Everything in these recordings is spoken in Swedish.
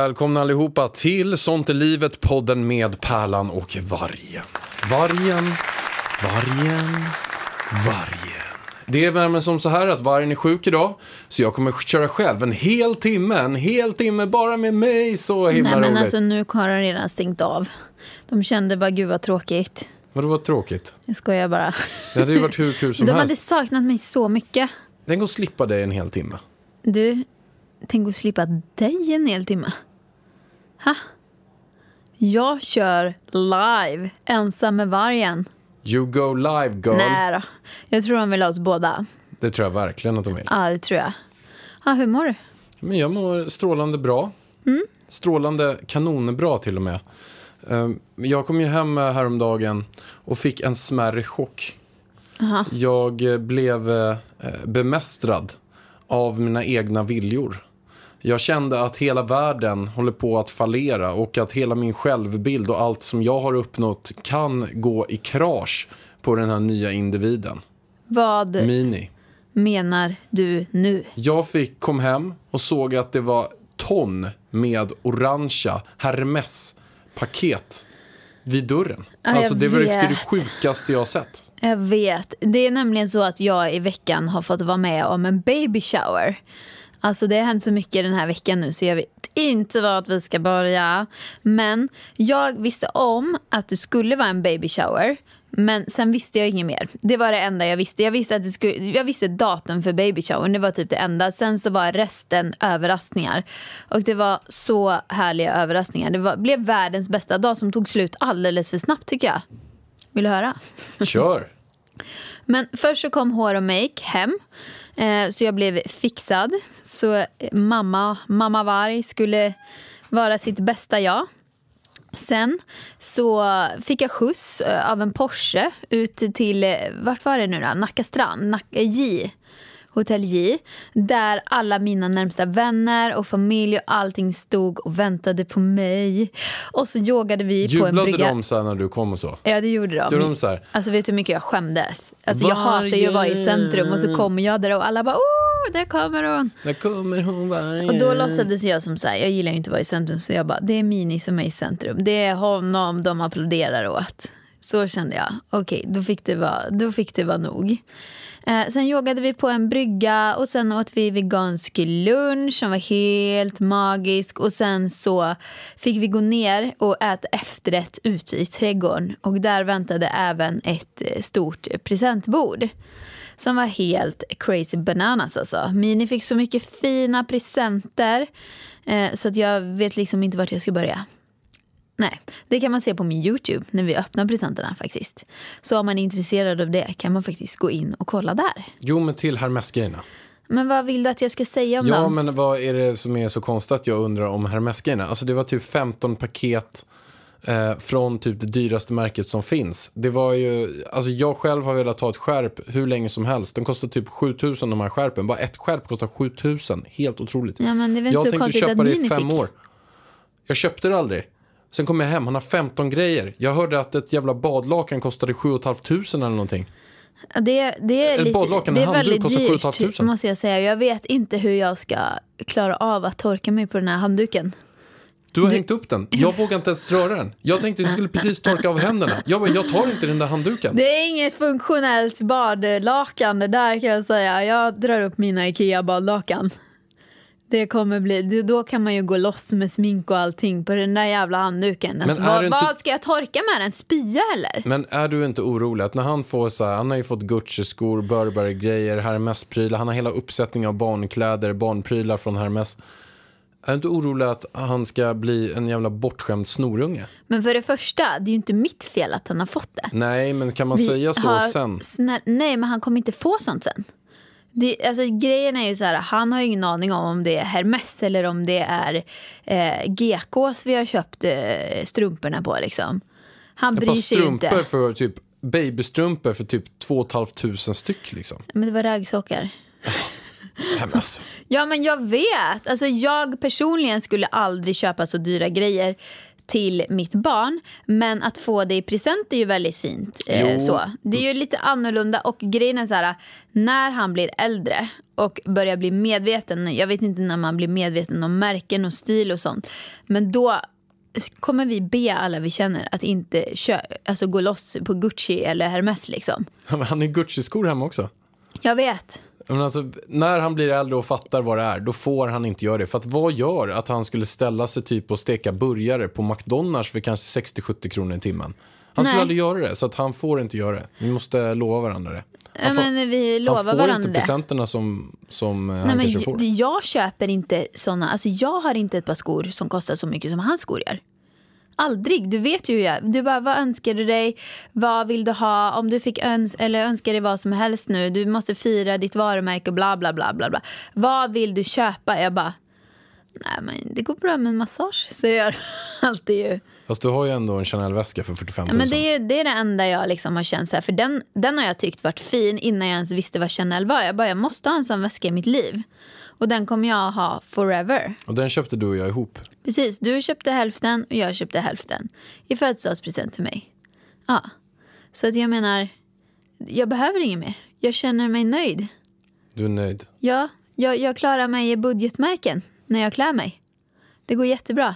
Välkomna allihopa till Sånt är livet, podden med Pärlan och Vargen. Vargen, Vargen, Vargen. Det är nämligen som så här att Vargen är sjuk idag, så jag kommer köra själv en hel timme, en hel timme bara med mig. Så himla Nej men roligt. alltså nu har de redan stängt av. De kände bara gud vad tråkigt. Men det var tråkigt. Jag skojar bara. Det hade ju varit hur kul som De hade helst. saknat mig så mycket. Tänk att slippa dig en hel timme. Du, tänk att slippa dig en hel timme. Ha? Jag kör live, ensam med vargen. You go live girl. Nej då. Jag tror de vill ha oss båda. Det tror jag verkligen att de vill. Ja, det tror jag. Ja, hur mår du? Men jag mår strålande bra. Mm. Strålande kanonbra till och med. Ehm, Jag kom ju hem häromdagen och fick en smärre chock. Jag eh, blev eh, bemästrad av mina egna viljor. Jag kände att hela världen håller på att fallera och att hela min självbild och allt som jag har uppnått kan gå i krasch på den här nya individen. Vad Mini. menar du nu? Jag fick, kom hem och såg att det var ton med orangea Hermes-paket vid dörren. Ja, alltså det var det, sjukaste jag har sett. Jag vet. Det är nämligen så att jag i veckan har fått vara med om en baby shower. Alltså det har hänt så mycket den här veckan nu så jag vet inte vart vi ska börja. Men jag visste om att det skulle vara en baby shower. Men sen visste jag inget mer. Det var det enda jag visste. Jag visste, att det skulle, jag visste datum för baby showern. Det var typ det enda. Sen så var resten överraskningar. Och det var så härliga överraskningar. Det var, blev världens bästa dag som tog slut alldeles för snabbt tycker jag. Vill du höra? Kör! Men först så kom hår och make hem. Eh, så jag blev fixad. Så eh, mamma, mamma Varg skulle vara sitt bästa jag. Sen så fick jag skjuts eh, av en Porsche ut till, eh, vart var det nu då? Nacka strand, Nacka J. Hotell J. Där alla mina närmsta vänner och familj och allting stod och väntade på mig. Och så yogade vi på en Jublade brygga. de så här när du kom och så? Ja, det gjorde de. Gjorde de så här? Alltså vet du hur mycket jag skämdes? Alltså jag hatar ju att vara i centrum och så kommer jag där och alla bara oh, där kommer hon. Där kommer hon varje... Och då låtsades jag som så här, jag gillar ju inte att vara i centrum så jag bara, det är Mini som är i centrum. Det är honom de applåderar åt. Så kände jag. Okej, då, fick det vara, då fick det vara nog. Eh, sen yogade vi på en brygga och sen åt vi vegansk lunch som var helt magisk. Och sen så fick vi gå ner och äta efterrätt ute i trädgården. Och där väntade även ett eh, stort presentbord som var helt crazy bananas alltså. Mini fick så mycket fina presenter eh, så att jag vet liksom inte vart jag ska börja. Nej, det kan man se på min YouTube när vi öppnar presenterna faktiskt. Så om man är intresserad av det kan man faktiskt gå in och kolla där. Jo, men till Hermes-grejerna. Men vad vill du att jag ska säga om Ja, dem? men vad är det som är så konstigt att jag undrar om Hermes-grejerna? Alltså det var typ 15 paket eh, från typ det dyraste märket som finns. Det var ju, alltså jag själv har velat ta ett skärp hur länge som helst. De kostar typ 7000 de här skärpen. Bara ett skärp kostar 7000. Helt otroligt. Ja, men det är väl jag så tänkte konstigt köpa att det i fem fick. år. Jag köpte det aldrig. Sen kom jag hem, han har 15 grejer. Jag hörde att ett jävla badlakan kostade 7 500 eller någonting. Det, det är, Ett lite, badlakan, det är väldigt kostar 7 dyrt 500. måste jag säga. Jag vet inte hur jag ska klara av att torka mig på den här handduken. Du har hängt upp den. Jag vågar inte ens röra den. Jag tänkte att jag skulle precis torka av händerna. Jag bara, jag tar inte den där handduken. Det är inget funktionellt badlakan det där kan jag säga. Jag drar upp mina Ikea-badlakan. Det kommer bli, då kan man ju gå loss med smink och allting på den där jävla handduken. Alltså, vad, inte- vad ska jag torka med den? Spya eller? Men är du inte orolig att när han får så här, han har ju fått Gucci-skor, Burberry-grejer, Hermes-prylar, han har hela uppsättningen av barnkläder, barnprylar från Hermes. Är du inte orolig att han ska bli en jävla bortskämd snorunge? Men för det första, det är ju inte mitt fel att han har fått det. Nej, men kan man Vi säga så har sen? Snäll, nej, men han kommer inte få sånt sen. Det, alltså, grejen är ju så här, han har ju ingen aning om om det är Hermes eller om det är eh, GKs vi har köpt eh, strumporna på. Liksom. Han bryr sig ju strumpor inte. för typ babystrumpor för typ 2 500 styck liksom. Men det var raggsockar. Alltså. Ja, men jag vet. Alltså, jag personligen skulle aldrig köpa så dyra grejer till mitt barn. Men att få det i present är ju väldigt fint. Eh, så. Det är ju lite annorlunda. Och grejen är så här, när han blir äldre och börjar bli medveten. Jag vet inte när man blir medveten om märken och stil och sånt. Men då kommer vi be alla vi känner att inte kö- alltså gå loss på Gucci eller Hermes. Liksom. Han är Gucci-skor hemma också. Jag vet. Men alltså, när han blir äldre och fattar vad det är, då får han inte göra det. För att vad gör att han skulle ställa sig typ och steka burgare på McDonalds för kanske 60-70 kronor i timmen? Han skulle Nej. aldrig göra det, så att han får inte göra det. Vi måste lova varandra det. Han får, men vi lovar han får varandra inte presenterna som, som eh, han Nej, men kanske får. jag, jag köper inte såna. Alltså jag har inte ett par skor som kostar så mycket som hans skor gör. Aldrig. Du vet ju hur jag Du bara, vad önskar du dig? Vad vill du ha? Om du fick öns eller önskar dig vad som helst nu. Du måste fira ditt varumärke och bla bla bla bla bla. Vad vill du köpa? Jag bara, nej men det går bra med en massage. Säger jag alltid ju. Fast du har ju ändå en Chanel-väska för 45 Ja, 000. men det, är, det är det enda jag liksom har känt så här. För den, den har jag tyckt varit fin innan jag ens visste vad Chanel var. Jag bara, jag måste ha en sån väska i mitt liv. Och den kommer jag ha forever. Och den köpte du och jag ihop. Precis, du köpte hälften och jag köpte hälften. I födelsedagspresent till mig. Ja. Så att jag menar, jag behöver inget mer. Jag känner mig nöjd. Du är nöjd. Ja, jag, jag klarar mig i budgetmärken när jag klär mig. Det går jättebra.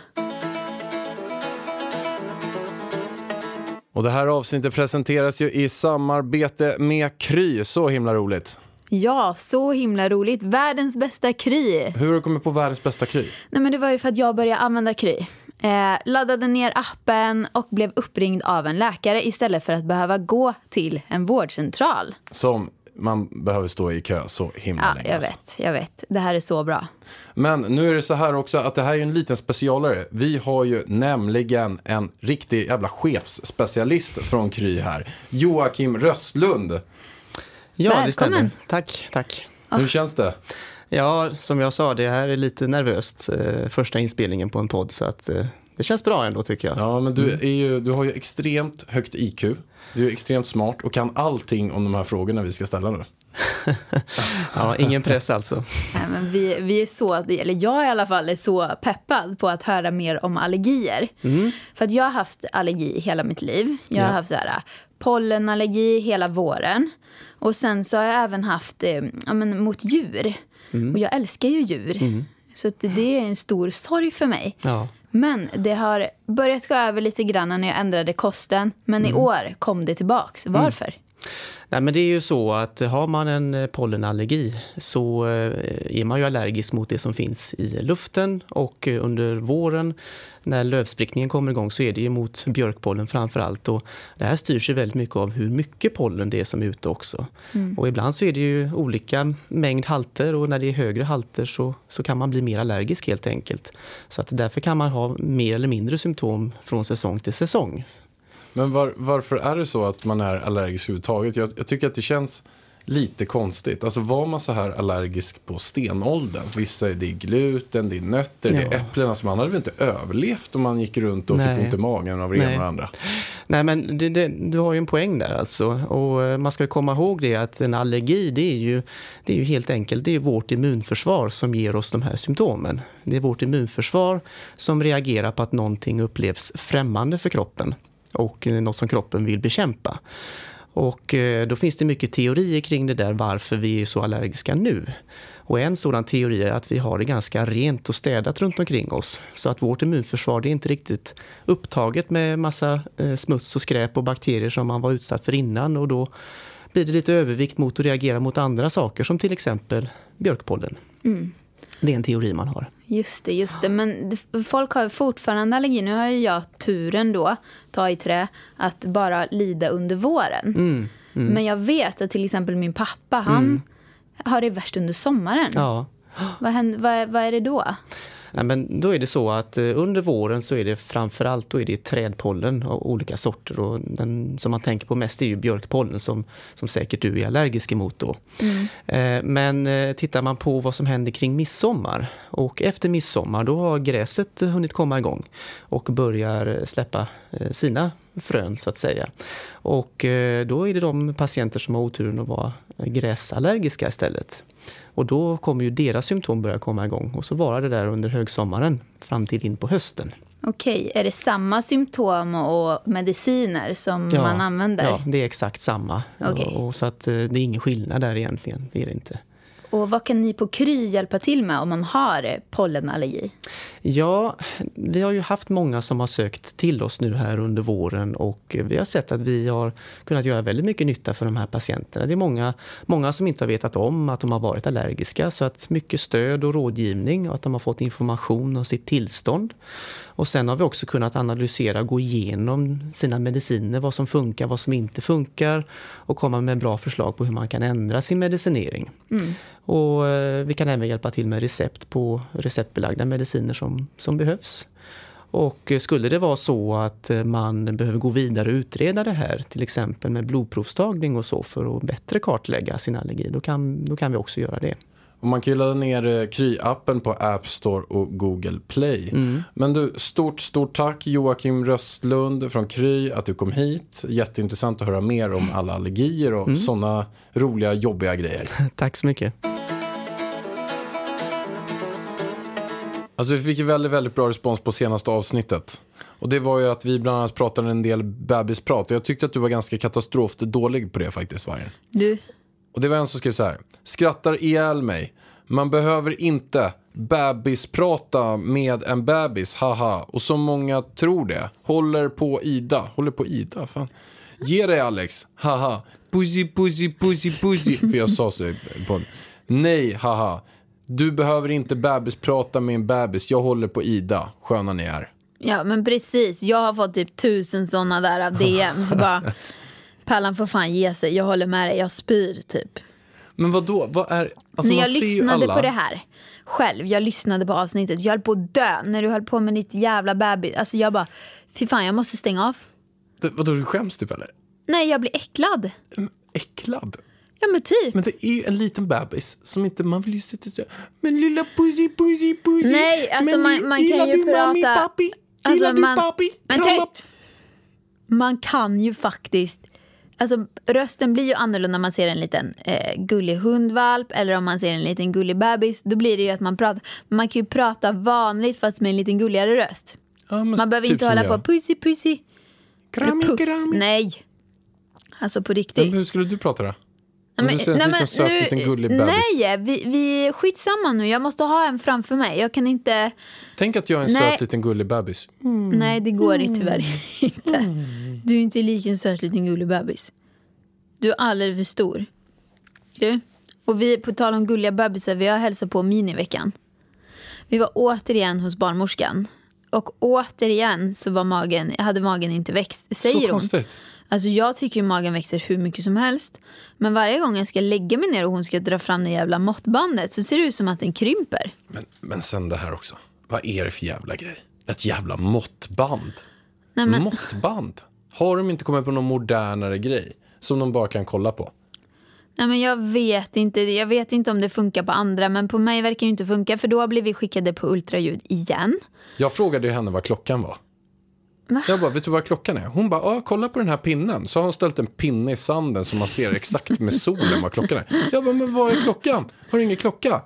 Och det här avsnittet presenteras ju i samarbete med Kry. Så himla roligt. Ja, så himla roligt. Världens bästa Kry. Hur har du kommit på världens bästa Kry? Nej, men det var ju för att jag började använda Kry. Eh, laddade ner appen och blev uppringd av en läkare istället för att behöva gå till en vårdcentral. Som man behöver stå i kö så himla Ja, länge. jag alltså. vet, jag vet. Det här är så bra. Men nu är det så här också att det här är en liten specialare. Vi har ju nämligen en riktig jävla chefsspecialist från Kry här. Joakim Röstlund. Ja, Välkommen. det stämmer. Tack, tack. Hur känns det? Ja, som jag sa, det här är lite nervöst. Eh, första inspelningen på en podd, så att eh, det känns bra ändå tycker jag. Ja, men du, är ju, du har ju extremt högt IQ. Du är extremt smart och kan allting om de här frågorna vi ska ställa nu. Ja, ingen press alltså. Nej, men vi, vi är så, eller jag i alla fall är så peppad på att höra mer om allergier. För att jag har haft allergi hela mitt liv. Jag har Ja. haft så här, pollenallergi hela våren. Och sen så har jag även haft eh, ja, men, mot djur. Och jag älskar ju djur. Så att det är en stor sorg för mig. Ja. Men det har börjat gå över lite grann när jag ändrade kosten. Men i år kom det tillbaks. Varför? Nej, men det är ju så att har man en eh, pollenallergi så eh, är man ju allergisk mot det som finns i luften och eh, under våren när lövsprickningen kommer igång så är det ju mot björkpollen framför allt. Och det här styrs ju väldigt mycket av hur mycket pollen det är som är ute också. Och ibland så är det ju olika mängd halter och när det är högre halter så, så kan man bli mer allergisk helt enkelt. Så att därför kan man ha mer eller mindre symptom från säsong till säsong. Men var, varför är det så att man är allergisk överhuvudtaget? Jag, jag tycker att det känns lite konstigt. Alltså var man så här allergisk på stenåldern? Vissa är det gluten, det är nötter, det är Ja. äpplen. Alltså man hade väl inte överlevt om man gick runt och Nej. fick ont i magen av det ena och det andra. Nej, men det, det, du har ju en poäng där alltså. Och eh, man ska komma ihåg det att en allergi, det är ju, det är ju helt enkelt det är vårt immunförsvar som ger oss de här symptomen. Det är vårt immunförsvar som reagerar på att någonting upplevs främmande för kroppen och eh, något som kroppen vill bekämpa. Och eh, då finns det mycket teorier kring det där varför vi är så allergiska nu. Och en sådan teori är att vi har det ganska rent och städat runt omkring oss. Så att vårt immunförsvar det är inte riktigt upptaget med massa eh, smuts och skräp och bakterier som man var utsatt för innan. Och då blir det lite övervikt mot att reagera mot andra saker som till exempel björkpollen. Mm. Det är en teori man har. Just det, just det. Men folk har fortfarande allergi. Nu har ju jag turen då, ta i trä, att bara lida under våren. Men jag vet att till exempel min pappa, han har det värst under sommaren. Ja. Vad, händer, vad, vad är det då? Nej, men då är det så att eh, under våren så är det framförallt då är det trädpollen av olika sorter. Och den som man tänker på mest är ju björkpollen som, som säkert du är allergisk emot. Då. Eh, Men eh, tittar man på vad som händer kring midsommar och efter midsommar då har gräset hunnit komma igång och börjar släppa sina frön så att säga. Och eh, då är det de patienter som har oturen att vara gräsallergiska istället. Och då kommer ju deras symptom börja komma igång och så varar det där under högsommaren fram till in på hösten. Okej, är det samma symptom och mediciner som man använder? Ja, det är exakt samma. Okej. Och, och så att eh, det är ingen skillnad där egentligen, det är det inte. Och vad kan ni på Kry hjälpa till med om man har eh, pollenallergi? Ja, vi har ju haft många som har sökt till oss nu här under våren och vi har sett att vi har kunnat göra väldigt mycket nytta för de här patienterna. Det är många, många som inte har vetat om att de har varit allergiska så att mycket stöd och rådgivning och att de har fått information om sitt tillstånd. Och sen har vi också kunnat analysera, gå igenom sina mediciner, vad som funkar, vad som inte funkar och komma med bra förslag på hur man kan ändra sin medicinering. Och eh, vi kan även hjälpa till med recept på receptbelagda mediciner som, som behövs. Och eh, skulle det vara så att eh, man behöver gå vidare och utreda det här, till exempel med blodprovstagning och så för att bättre kartlägga sin allergi, då kan, då kan vi också göra det. Och man kan ju ladda ner eh, Kry-appen på App Store och Google Play. Men du, stort, stort tack Joakim Röstlund från Kry att du kom hit. Jätteintressant att höra mer om alla allergier och sådana roliga, jobbiga grejer. Tack så mycket. Alltså vi fick ju väldigt, väldigt bra respons på senaste avsnittet. Och det var ju att vi bland annat pratade en del bebisprat. Jag tyckte att du var ganska katastroft dålig på det faktiskt, Vargen. Du, och det var en som skrev så här. Skrattar ihjäl mig. Man behöver inte bebisprata med en bebis, haha. Och så många tror det. Håller på Ida. Håller på Ida, fan. Ge dig Alex, haha. Pussy, pussy, pussy, pussy. För jag sa så på Nej, haha. Du behöver inte bebisprata med en bebis. Jag håller på Ida. Sköna ni är. ja men precis. Jag har fått typ tusen sådana där av DM. Så bara, Pallan får fan ge sig. Jag håller med dig. Jag spyr typ. Men vad då? Vad är... Alltså, när jag lyssnade alla. på det här själv, jag lyssnade på avsnittet, jag höll på att dö när du höll på med ditt jävla bebis. Alltså jag bara, fy fan jag måste stänga av. Det, vadå, du skäms typ eller? Nej, jag blir äcklad. Äcklad? Ja men typ. Men det är ju en liten bebis som inte, man vill ju sitta så Men lilla pussy, pussy, pussy. Nej, alltså men man- man kan ju prata- Pappi? Alltså, Gillar man- du pappi? Men tyst! Man kan ju faktiskt... Alltså, rösten blir ju annorlunda om man ser en liten eh, gullig hundvalp eller om man ser en liten gullig bebis. Då blir det ju att man pratar... Man kan ju prata vanligt fast med en liten gulligare röst. Ja, men Man behöver typ inte hålla jag. på pussy pussy. Krami, puss. krami. Nej. Alltså på Men riktigt. hur skulle du prata då? Nej, du ser en liten söt liten gullig bebis. nej, vi, vi skitsamma nu. Jag måste ha en framför mig. Jag kan inte... Tänk att jag är en Nej. söt liten gullig bebis. Nej, det går Mm. mm. tyvärr inte. Du är inte lik en söt liten gullig bebis. Du är alldeles för stor. Du, och vi, på tal om gulliga bebisar, vi har hälsat på Min i veckan. Vi var återigen hos barnmorskan. Och återigen så var magen, hade magen inte växt, säger Så hon. konstigt. Alltså jag tycker ju magen växer hur mycket som helst. Men varje gång jag ska lägga mig ner och hon ska dra fram det jävla måttbandet så ser det ut som att den krymper. Men, men sen det här också. Vad är det för jävla grej? Ett jävla måttband. Nej, men, Måttband? Har de inte kommit på någon modernare grej? Som de bara kan kolla på? nej men jag vet inte. Jag vet inte om det funkar på andra. Men på mig verkar det inte funka. För då blev vi skickade på ultraljud igen. Jag frågade ju henne vad klockan var. Jag bara, vet du vad klockan är? Hon bara, kolla på den här pinnen. Så har hon ställt en pinne i sanden så man ser exakt med solen vad klockan är. Jag bara, men vad är klockan? Har du ingen klocka?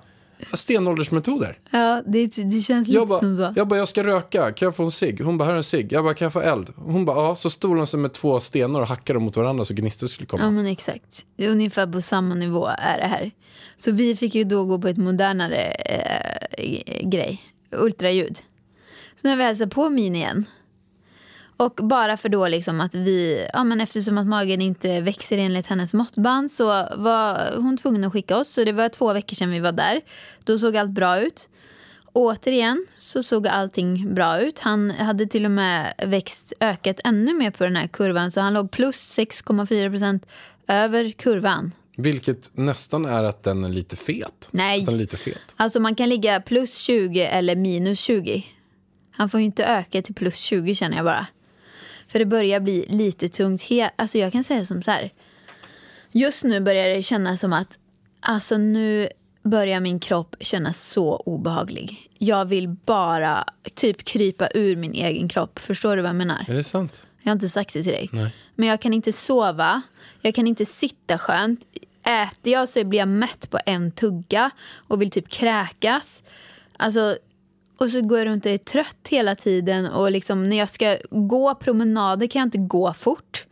Stenåldersmetoder. Ja, det, det känns lite Jag bara, som så. jag bara, jag ska röka, kan jag få en cigg? Hon bara, här är en cigg. Jag bara, kan jag få eld? Hon bara, ja. Så stod de sig med två stenar och hackade mot varandra så gnistor skulle komma. Ja men exakt. Det är ungefär på samma nivå är det här. Så vi fick ju då gå på ett modernare eh, grej. Ultraljud. Så nu har vi hälsat på min igen. Och bara för då liksom att vi, ja men eftersom att magen inte växer enligt hennes måttband så var hon tvungen att skicka oss. Så det var två veckor sedan vi var där. Då såg allt bra ut. Återigen så såg allting bra ut. Han hade till och med växt, ökat ännu mer på den här kurvan. Så han låg plus 6,4 procent över kurvan. Vilket nästan är att den är lite fet. Nej. Att den är lite fet. Alltså man kan ligga plus 20 eller minus 20. Han får ju inte öka till plus 20 känner jag bara. För det börjar bli lite tungt. He- Alltså jag kan säga som så här. Just nu börjar det kännas som att alltså nu börjar min kropp kännas så obehaglig. Jag vill bara typ krypa ur min egen kropp. Förstår du vad jag menar? Är det sant? Jag har inte sagt det till dig. Men jag kan inte sova. Jag kan inte sitta skönt. Äter jag så blir jag mätt på en tugga och vill typ kräkas. Alltså, och så går jag runt och är trött hela tiden. Och liksom, när jag ska gå promenader kan jag inte gå fort.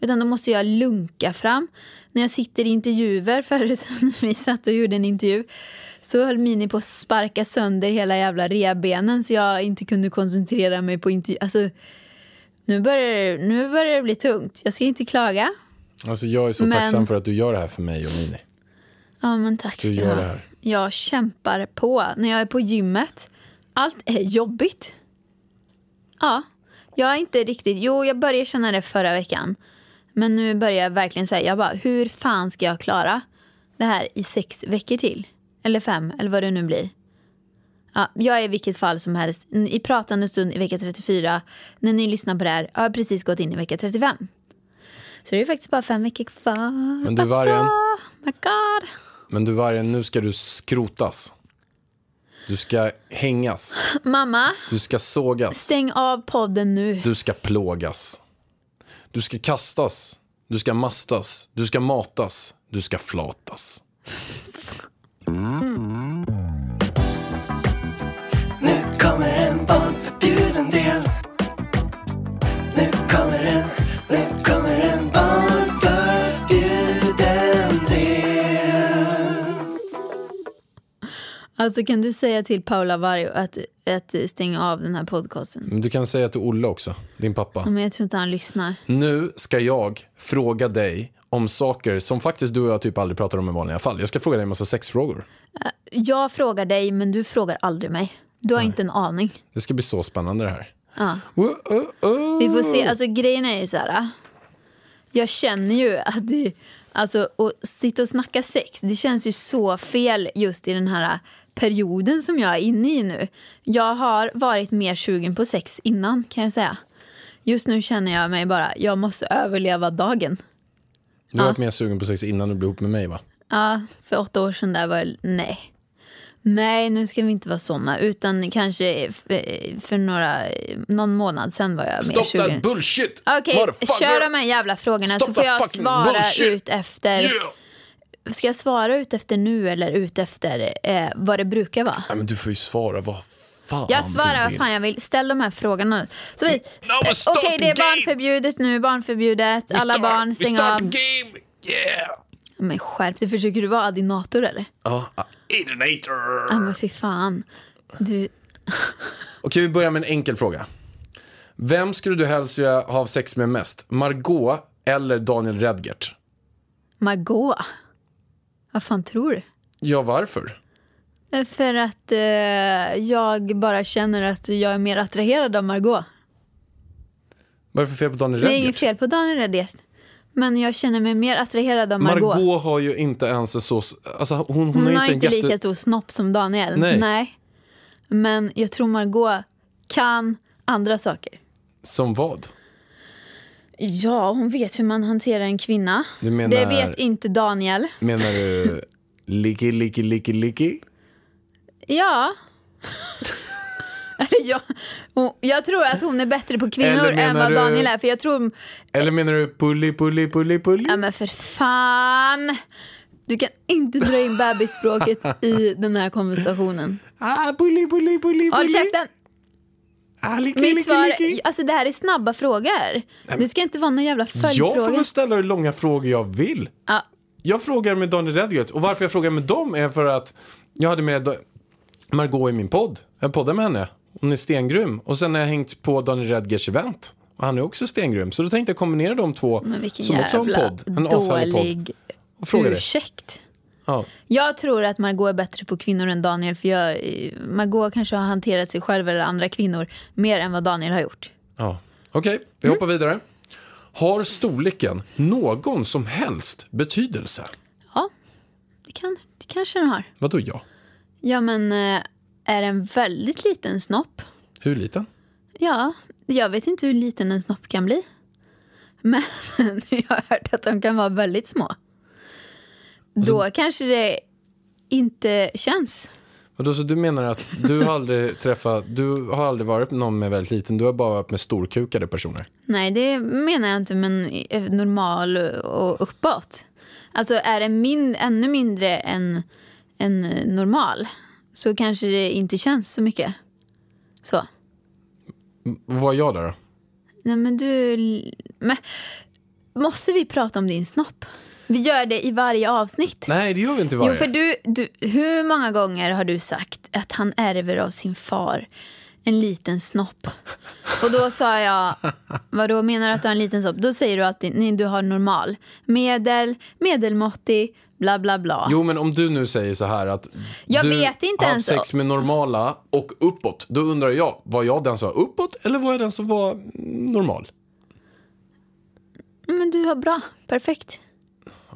Utan då måste jag lunka fram. När jag sitter i intervjuer, förut när vi satt och gjorde en intervju så höll Mini på att sparka sönder hela jävla revbenen så jag inte kunde koncentrera mig på intervju. Alltså, nu börjar, det- nu börjar det bli tungt. Jag ska inte klaga. Alltså jag är så Men- tacksam för att du gör det här för mig och Mini. Ja, men tack Du gör det här. Jag kämpar på. När jag är på gymmet, allt är jobbigt. Ja, jag är inte riktigt... Jo, jag började känna det förra veckan. Men nu börjar jag verkligen säga, jag bara, hur fan ska jag klara det här i sex veckor till? Eller fem, eller vad det nu blir. Ja, jag är i vilket fall som helst i pratande stund i vecka 34. När ni lyssnar på det här har jag precis gått in i vecka 35. Så det är faktiskt bara fem veckor kvar. Men du, Vargen. Alltså, my God. Men du Vargen, nu ska du skrotas. Du ska hängas. Mamma, Du ska sågas. stäng av podden nu. Du ska plågas. Du ska kastas. Du ska mastas. Du ska matas. Du ska flatas. Nu Alltså kan du säga till Paula Varg att, att stänga av den här podcasten? Du kan säga till Olle också, din pappa. Men jag tror inte han lyssnar. Nu ska jag fråga dig om saker som faktiskt du och jag typ aldrig pratar om i vanliga fall. Jag ska fråga dig en massa sexfrågor. Jag frågar dig, men du frågar aldrig mig. Du har inte en aning. Det ska bli så spännande det här. Ja. Oh, oh, oh. Vi får se. Alltså grejen är ju så här. Jag känner ju att det, alltså att sitta och snacka sex, det känns ju så fel just i den här perioden som jag är inne i nu. Jag har varit mer sugen på sex innan kan jag säga. Just nu känner jag mig bara, jag måste överleva dagen. Du har varit mer sugen på sex innan du blev ihop med mig va? Ja, för åtta år sedan där var jag, nej. Nej, nu ska vi inte vara såna. Utan kanske för, för några, någon månad sen var jag mer Stop sugen. that bullshit! Okej, motherfucker! kör de här jävla frågorna Stop så får jag svara bullshit! ut efter. Yeah! Ska jag svara ut efter nu eller ut efter eh, vad det brukar vara? Nej, men du får ju svara vad fan Jag svarar vad fan jag vill. Ställ de här frågorna. Så vi- No, stop Okej, det är barnförbjudet nu. Barnförbjudet. Vi Alla start- barn, stäng start av. game! Yeah! Men skärp dig. Försöker du vara adinator eller? Ja, Idinator! Ja, men fy fan. Du... Okej, vi börjar med en enkel fråga. Vem skulle du helst ha sex med mest? Margot eller Daniel Redgert? Margot. Vad fan tror du? Ja, varför? Eh, För att eh, jag bara känner att jag är mer attraherad av Margot. Vad är det för fel på Daniel Det är inget Redgert? fel på Daniel Redgert. Men jag känner mig mer attraherad av Margot. Margot har ju inte ens en så... Alltså, hon, hon, Hon har inte inte jätte... lika stor snopp som Daniel. Nej. Men jag tror Margot kan andra saker. Som vad? Ja, hon vet hur man hanterar en kvinna. Menar- Det vet inte Daniel. Menar du licky, licky, licky, licky? Ja. Jag, jag tror att hon är bättre på kvinnor än vad du- Daniel är. För jag tror... Eller menar du pulli, pulli, pulli, pulli? Ja men för fan. Du kan inte dra in bebisspråket i den här konversationen. Ah, pulli, pulli, pulli, Håll pulli. käften! Ah, Mitt svar, alltså det här är snabba frågor. Det ska inte vara någon jävla Jag får följdfråga. väl ställa hur långa frågor jag vill. Ja, Jag frågar med Daniel Redgert och varför jag frågar med dem är för att jag hade med Margot i min podd. Jag poddade med henne. Hon är stengrym. Och sen har jag hängt på Daniel Redgerts event. Och han är också stengrym. Så då tänkte jag kombinera de två som också har en podd. En ashärlig podd. dålig Och fråga dig. Ja. Jag tror att Margot är bättre på kvinnor än Daniel. För jag, Margot kanske har hanterat sig själv eller andra kvinnor mer än vad Daniel har gjort. ja. Okej, vi hoppar vidare. Har storleken någon som helst betydelse? det, kan, det kanske den har. Vadå ja? Ja, men eh, är en väldigt liten snopp? Hur liten? Ja, jag vet inte hur liten en snopp kan bli. Men jag har hört att de kan vara väldigt små. Då kanske det inte känns. Vadå, så du menar att du har aldrig träffat, du har aldrig varit med någon med väldigt liten, du har bara varit med storkukade personer? Nej, det menar jag inte, men eh, normal och uppåt. Alltså är det min, ännu mindre än, än normal så kanske det inte känns så mycket. Så. Vad är jag där då? Nej, men du... Men, måste vi prata om din snopp? Vi gör det i varje avsnitt. Nej, det gör vi inte i varje. Jo, för du, du, hur många gånger har du sagt att han ärver av sin far en liten snopp? Och då sa jag, vad då menar du att du har en liten snopp? Då säger du att nej, du har normal, medel, medelmåttig, bla bla bla. Jo, men om du nu säger så här att Jag du vet inte har ens sex med normala och uppåt, då undrar jag, var jag den som var uppåt eller var jag den som var normal? Men du har bra, perfekt.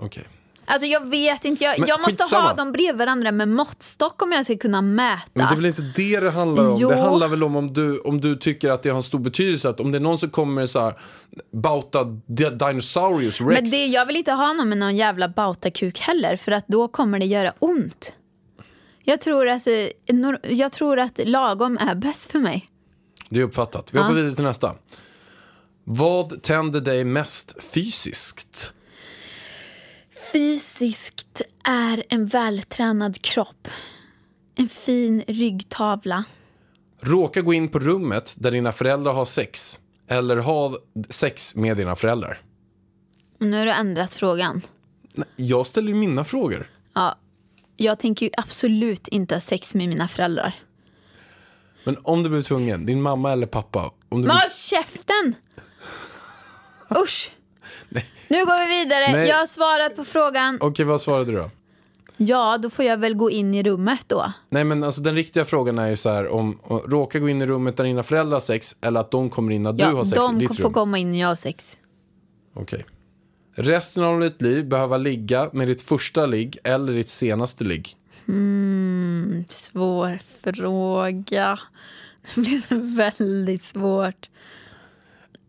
Okej. Alltså jag vet inte, jag, jag måste skitsamma. ha dem bredvid varandra med måttstock om jag ska kunna mäta. Men det är väl inte det det handlar om? Jo. Det handlar väl om om du, om du tycker att det har en stor betydelse. Att om det är någon som kommer så här, Bauta Di- Dinosaurus Rex. Men det, jag vill inte ha någon med någon jävla bautakuk heller för att då kommer det göra ont. Jag tror att, eh, jag tror att lagom är bäst för mig. Det är uppfattat. Vi hoppar vidare till nästa. Vad tänder dig mest fysiskt? Fysiskt är en vältränad kropp. En fin ryggtavla. Råka gå in på rummet där dina föräldrar har sex. Eller ha sex med dina föräldrar. Nu har du ändrat frågan. Jag ställer ju mina frågor. Ja, jag tänker ju absolut inte ha sex med mina föräldrar. Men om du blir tvungen, din mamma eller pappa. Om du blir... käften! Usch! Nu går vi vidare. Nej. Jag har svarat på frågan. Okej, vad svarade du då? Ja, då får jag väl gå in i rummet då. Nej, men alltså den riktiga frågan är ju så här om om- råka gå in i rummet där dina föräldrar har sex eller att de kommer in när Ja, du har sex i de ditt får rum. komma in när jag har sex. Okej. Resten av ditt liv behöva ligga med ditt första ligg eller ditt senaste ligg. Svår fråga. Det blev väldigt svårt.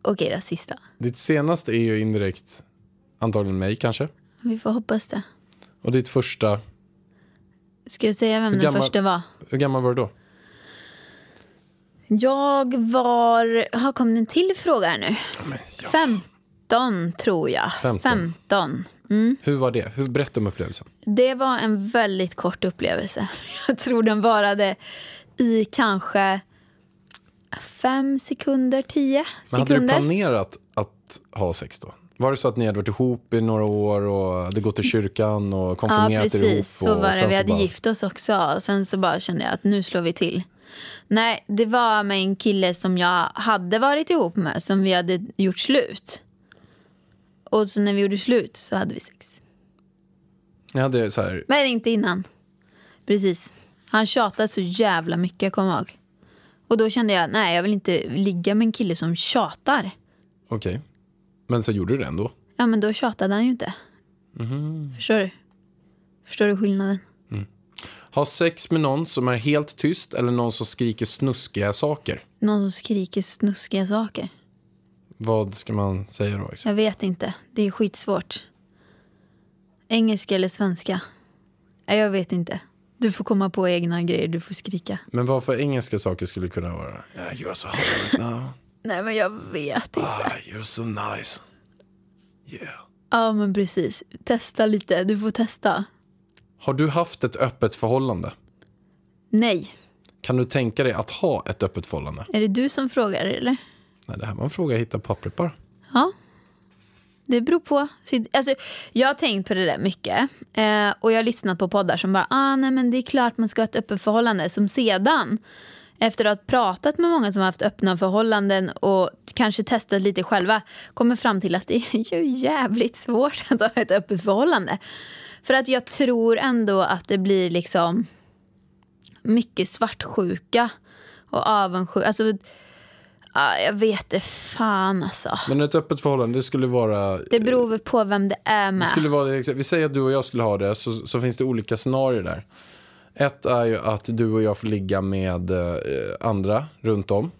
Okej, det sista. Ditt senaste är ju indirekt antagligen mig kanske. Vi får hoppas det. Och ditt första, Ska jag säga vem Hur den gammal- första var? hur gammal var du då? Jag var... Har kom en till fråga här nu? 15 tror jag. 15. 15. Hur var det? Hur, berätta om upplevelsen. Det var en väldigt kort upplevelse. Jag tror den varade i kanske fem sekunder, tio Men hade du sekunder. planerat att ha sex då? Var det så att ni hade varit ihop i några år och hade gått till kyrkan och Ja, konfirmerat er ihop? precis. Så var det. Vi hade bara- gift oss också. Sen så bara kände jag att nu slår vi till. Nej, det var med en kille som jag hade varit ihop med, som vi hade gjort slut. Och så när vi gjorde slut så hade vi sex. Ni hade så här, Men inte innan. Precis. Han tjatade så jävla mycket, jag kommer ihåg. Och då kände jag, nej jag vill inte ligga med en kille som tjatar. okej. Men så gjorde du det ändå? Ja men då tjatade han ju inte. Förstår du? Förstår du skillnaden? Ha sex med någon som är helt tyst eller någon som skriker snuskiga saker? Någon som skriker snuskiga saker. Vad ska man säga då? Liksom? Jag vet inte. Det är skitsvårt. Engelska eller svenska? Jag vet inte. Du får komma på egna grejer, du får skrika. Men vad för engelska saker skulle kunna vara? Yeah, you're so hot right now. Nej men jag vet inte. Ah, you're so nice. Yeah. Ja men precis. Testa lite, du får testa. Har du haft ett öppet förhållande? Nej. Kan du tänka dig att ha ett öppet förhållande? Är det du som frågar eller? Nej, det här var en fråga jag hittade på pappret bara. Ja. Det beror på. Alltså, jag har tänkt på det där mycket. Eh, och jag har lyssnat på poddar som bara, ah, nej men det är klart man ska ha ett öppet förhållande. Som sedan, efter att ha pratat med många som har haft öppna förhållanden och kanske testat lite själva, kommer fram till att det är ju jävligt svårt att ha ett öppet förhållande. För att jag tror ändå att det blir liksom mycket svartsjuka och avundsjuka. Alltså, Ja, jag vet inte fan alltså. Men ett öppet förhållande, det skulle vara... Det beror väl på vem det är Det med. skulle vara, vi säger att du och jag skulle ha det, så, så finns det olika scenarier där. Ett är ju att du och jag får ligga med eh, andra runt om.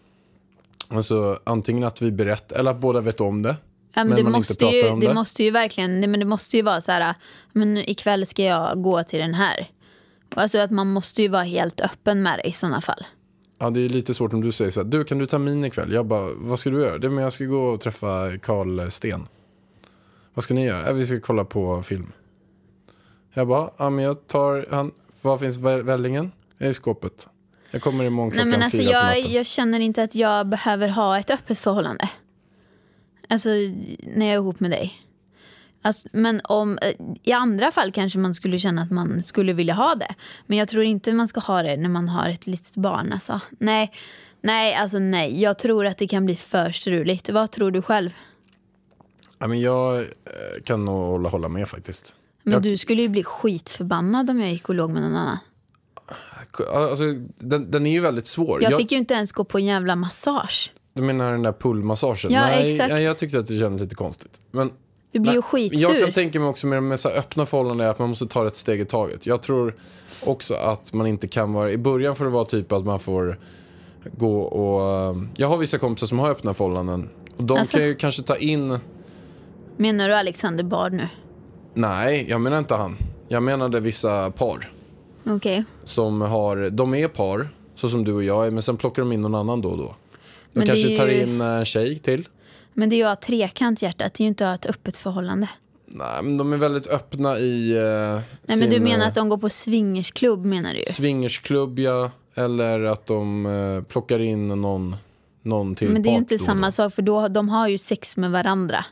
Alltså antingen att vi berättar, eller att båda vet om det. Ja, men men det, måste ju, om det det. måste ju verkligen, det, men det måste ju vara så här, men ikväll ska jag gå till den här. Alltså att man måste ju vara helt öppen med det i sådana fall. Ja, det är lite svårt om du säger så här, du kan du ta min ikväll? Jag bara, vad ska du göra? Det men jag ska gå och träffa Karl Sten. Vad ska ni göra? Ja, vi ska kolla på film. Jag bara, ja men jag tar, han, var finns vä- vällingen? Jag är i skåpet. Jag kommer imorgon Nej, klockan men alltså, fyra på jag, natten. jag känner inte att jag behöver ha ett öppet förhållande. Alltså när jag är ihop med dig. Alltså, men om, eh, I andra fall kanske man skulle känna att man skulle vilja ha det. Men jag tror inte man ska ha det när man har ett litet barn. Alltså. Nej, nej, alltså nej. Jag tror att det kan bli för struligt. Vad tror du själv? Ja, men jag eh, kan nog hålla, hålla med faktiskt. Men Jag- du skulle ju bli skitförbannad om jag gick och låg med någon annan. Alltså, den, den är ju väldigt svår. Jag fick ju inte ens gå på en jävla massage. Du menar den där pullmassagen? Ja, Nej, exakt. jag, jag tyckte att det kändes lite konstigt. Men, Du blir ju nej, skitsur. Jag kan tänka mig också med, med så öppna förhållanden att man måste ta ett steg i taget. Jag tror också att man inte kan vara... I början får det vara typ att man får gå och... eh, Jag har vissa kompisar som har öppna förhållanden. Och de Alltså? kan ju kanske ta in... Menar du Alexander Bard nu? Nej, jag menar inte han. Jag menade vissa par Okej. som har... De är par, så som du och jag är, men sen plockar de in någon annan då och då. De Men kanske är tar ju- in en tjej till. Men det är ju att ha trekant hjärtat, det är ju inte att ha ett öppet förhållande. Nej, men de är väldigt öppna i eh, Nej sin men du menar eh, att de går på swingersklubb menar du swingersklubb, ja. Eller att de eh, plockar in någon, någon till Men det är ju inte då samma då. sak för då, de har ju sex med varandra.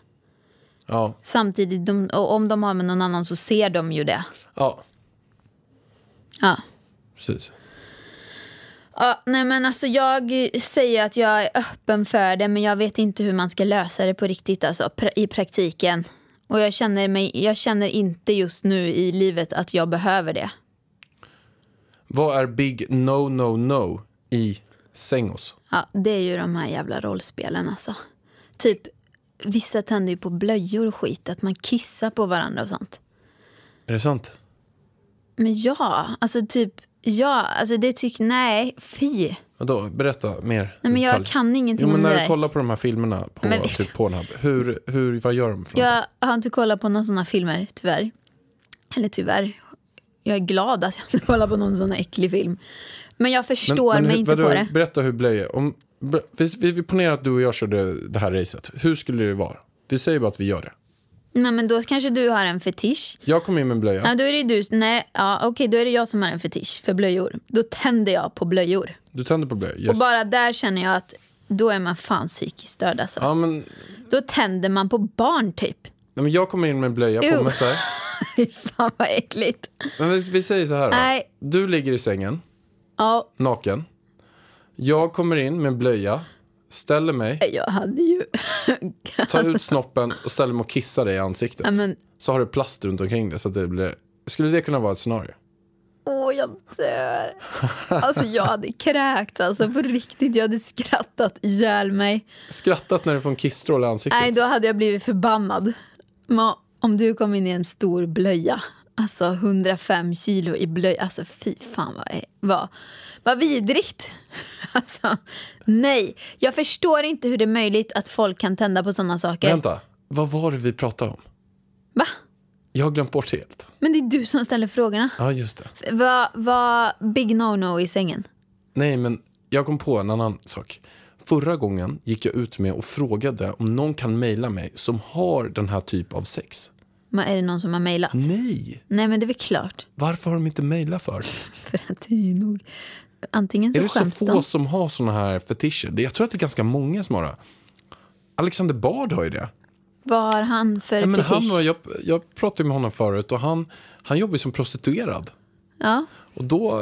Ja, Samtidigt, de, och om de har med någon annan så ser de ju det. ja, Ja. precis. Ja, nej men alltså jag säger att jag är öppen för det men jag vet inte hur man ska lösa det på riktigt alltså, pra- i praktiken. Och jag känner, mig, jag känner inte just nu i livet att jag behöver det. Vad är big no, no, no i sängos? Ja, det är ju de här jävla rollspelen alltså. Typ, vissa tänder ju på blöjor och skit, att man kissar på varandra och sånt. Är det sant? Men ja, alltså typ, ja, alltså det tycker, nej, fy. Vadå? Berätta mer. Nej men jag detalj. kan ingenting Jo, men om det när du där. kollar på de här filmerna på Men typ Pornhub, hur, hur, vad gör de för någonting? Jag har inte kollat på några sådana filmer, tyvärr. Eller tyvärr. Jag är glad att jag inte kollar på någon sån här äcklig film. Men jag förstår mig hur- inte vadå, på det. Berätta hur blöjor... Om, vi, vi, vi ponerar att du och jag körde det här racet. Hur skulle det vara? Vi säger bara att vi gör det. Nej, men då kanske du har en fetisch. Jag kom in med en blöja. Ja, då är det du. Nej, ja, okej, då är det jag som har en fetisch för blöjor. Då tänder jag på blöjor. Du tänder på blöjor. Yes. Och bara där känner jag att då är man fan psykiskt störd alltså. Ja, men, Då tänder man på barn typ. nej, men jag kommer in med en blöja på Ew. mig så här. Fan vad äckligt. Men vi, vi säger så här då. Nej. Du ligger i sängen, Ja, naken. Jag kommer in med en blöja, ställer mig, jag hade ju... tar ut snoppen och ställer mig och kissar dig i ansiktet. Ja, men, Så har du plast runt omkring det så att det blir... Skulle det kunna vara ett scenario? åh, jag dör. Alltså jag hade kräkt alltså på riktigt. Jag hade skrattat ihjäl mig. Skrattat när du får en kissstråle i ansiktet? Nej, då hade jag blivit förbannad. Men om du kom in i en stor blöja, alltså 105 kilo i blöja, alltså fy fan vad, vad, vad vidrigt. Alltså, nej, jag förstår inte hur det är möjligt att folk kan tända på sådana saker. Vänta, vad var det vi pratade om? Va? Jag har glömt bort det helt. Men det är du som ställer frågorna. Ja, just det. Vad var big no-no i sängen? Nej, men jag kom på en annan sak. Förra gången gick jag ut med och frågade om någon kan mejla mig som har den här typ av sex. Men Är det någon som har mejlat? Nej, Nej, men det är väl klart. varför har de inte mejlat för? För att det är nog... Antingen så Är det så få de. som har såna här fetischer? Jag tror att det är ganska många som har det. Alexander Bard har ju det. Vad har han för Ja, men fetisch? han var, jag, jag pratade med honom förut och han, han jobbar som prostituerad. ja. Och då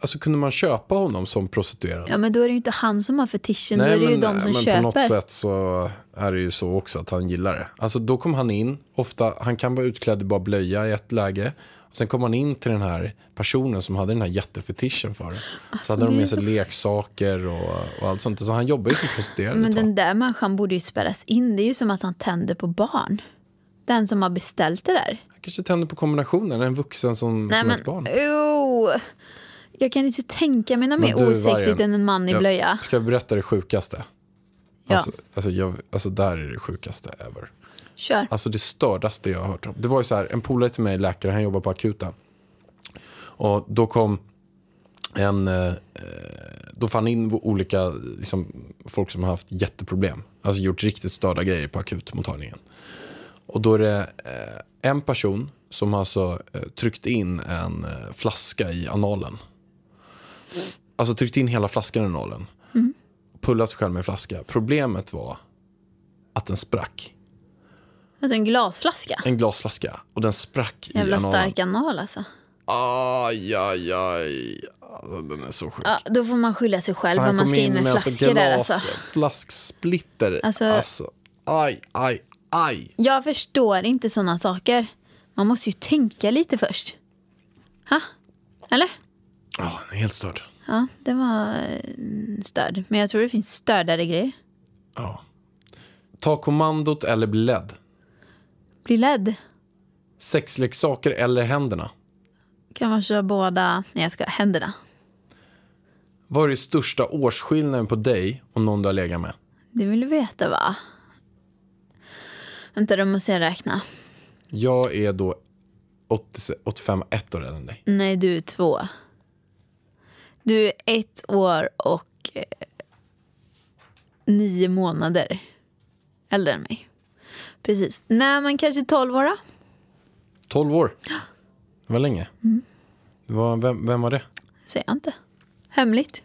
alltså, kunde man köpa honom som prostituerad. ja, men då är det ju inte han som har fetischen. då är det ju de som men köper. på något sätt så är det ju så också att han gillar det. Alltså då kom han in, ofta, han kan vara utklädd i bara blöja i ett läge. Och sen kom man in till den här personen som hade den här jättefetischen för det. Så hade de med sig leksaker och, och allt sånt. Så han jobbar ju som prostituerad Men den där människan borde ju spärras in. Det är ju som att han tänder på barn. Den som har beställt det där. Han kanske tänder på kombinationen, en vuxen som, Nej som men, ett barn. oh, Jag kan inte tänka mig något mer osexigt än en man i jag blöja. Ska jag berätta det sjukaste? Ja. Alltså, alltså, jag, alltså där är det sjukaste ever. Kör. Alltså det stördaste jag har hört om. Det var ju så här, en polare till mig, läkare, han jobbar på akuten. Och då kom en, eh, då fann in olika liksom, folk som har haft jätteproblem. Alltså gjort riktigt störda grejer på akutmottagningen. Och då är det eh, en person som har alltså eh, tryckt in en eh, flaska i analen. Alltså tryckt in hela flaskan i analen. Pullat sig själv med en flaska. Problemet var att den sprack. Alltså en glasflaska. En glasflaska. Och den sprack i Jävla analen. stark anal alltså. Aj, aj, aj. Alltså, den är så sjuk. Ja, då får man skylla sig själv om man ska in med med alltså flaskor där glas, alltså. flasksplitter. Alltså- Alltså, aj, aj, aj. Jag förstår inte sådana saker. Man måste ju tänka lite först. Ha? Eller? Ja, den helt störd. Ja, det var eh, störd. Men jag tror det finns stördare grejer. Ja. Ta kommandot eller bli ledd. Bli ledd. Sexleksaker eller händerna. Kan man köra båda? Nej, jag ska händerna. Vad är det största årsskillnaden på dig och någon du har legat med? Det vill du veta va? Vänta, då måste jag räkna. Jag är då 80, 85, ett år äldre än dig. Nej, du är två. Du är ett år och eh, nio månader äldre än mig. Precis. Nej, men kanske tolv år då? 12 år. Det var länge. Mm. Var, vem, vem var det? Säger jag inte. Hemligt.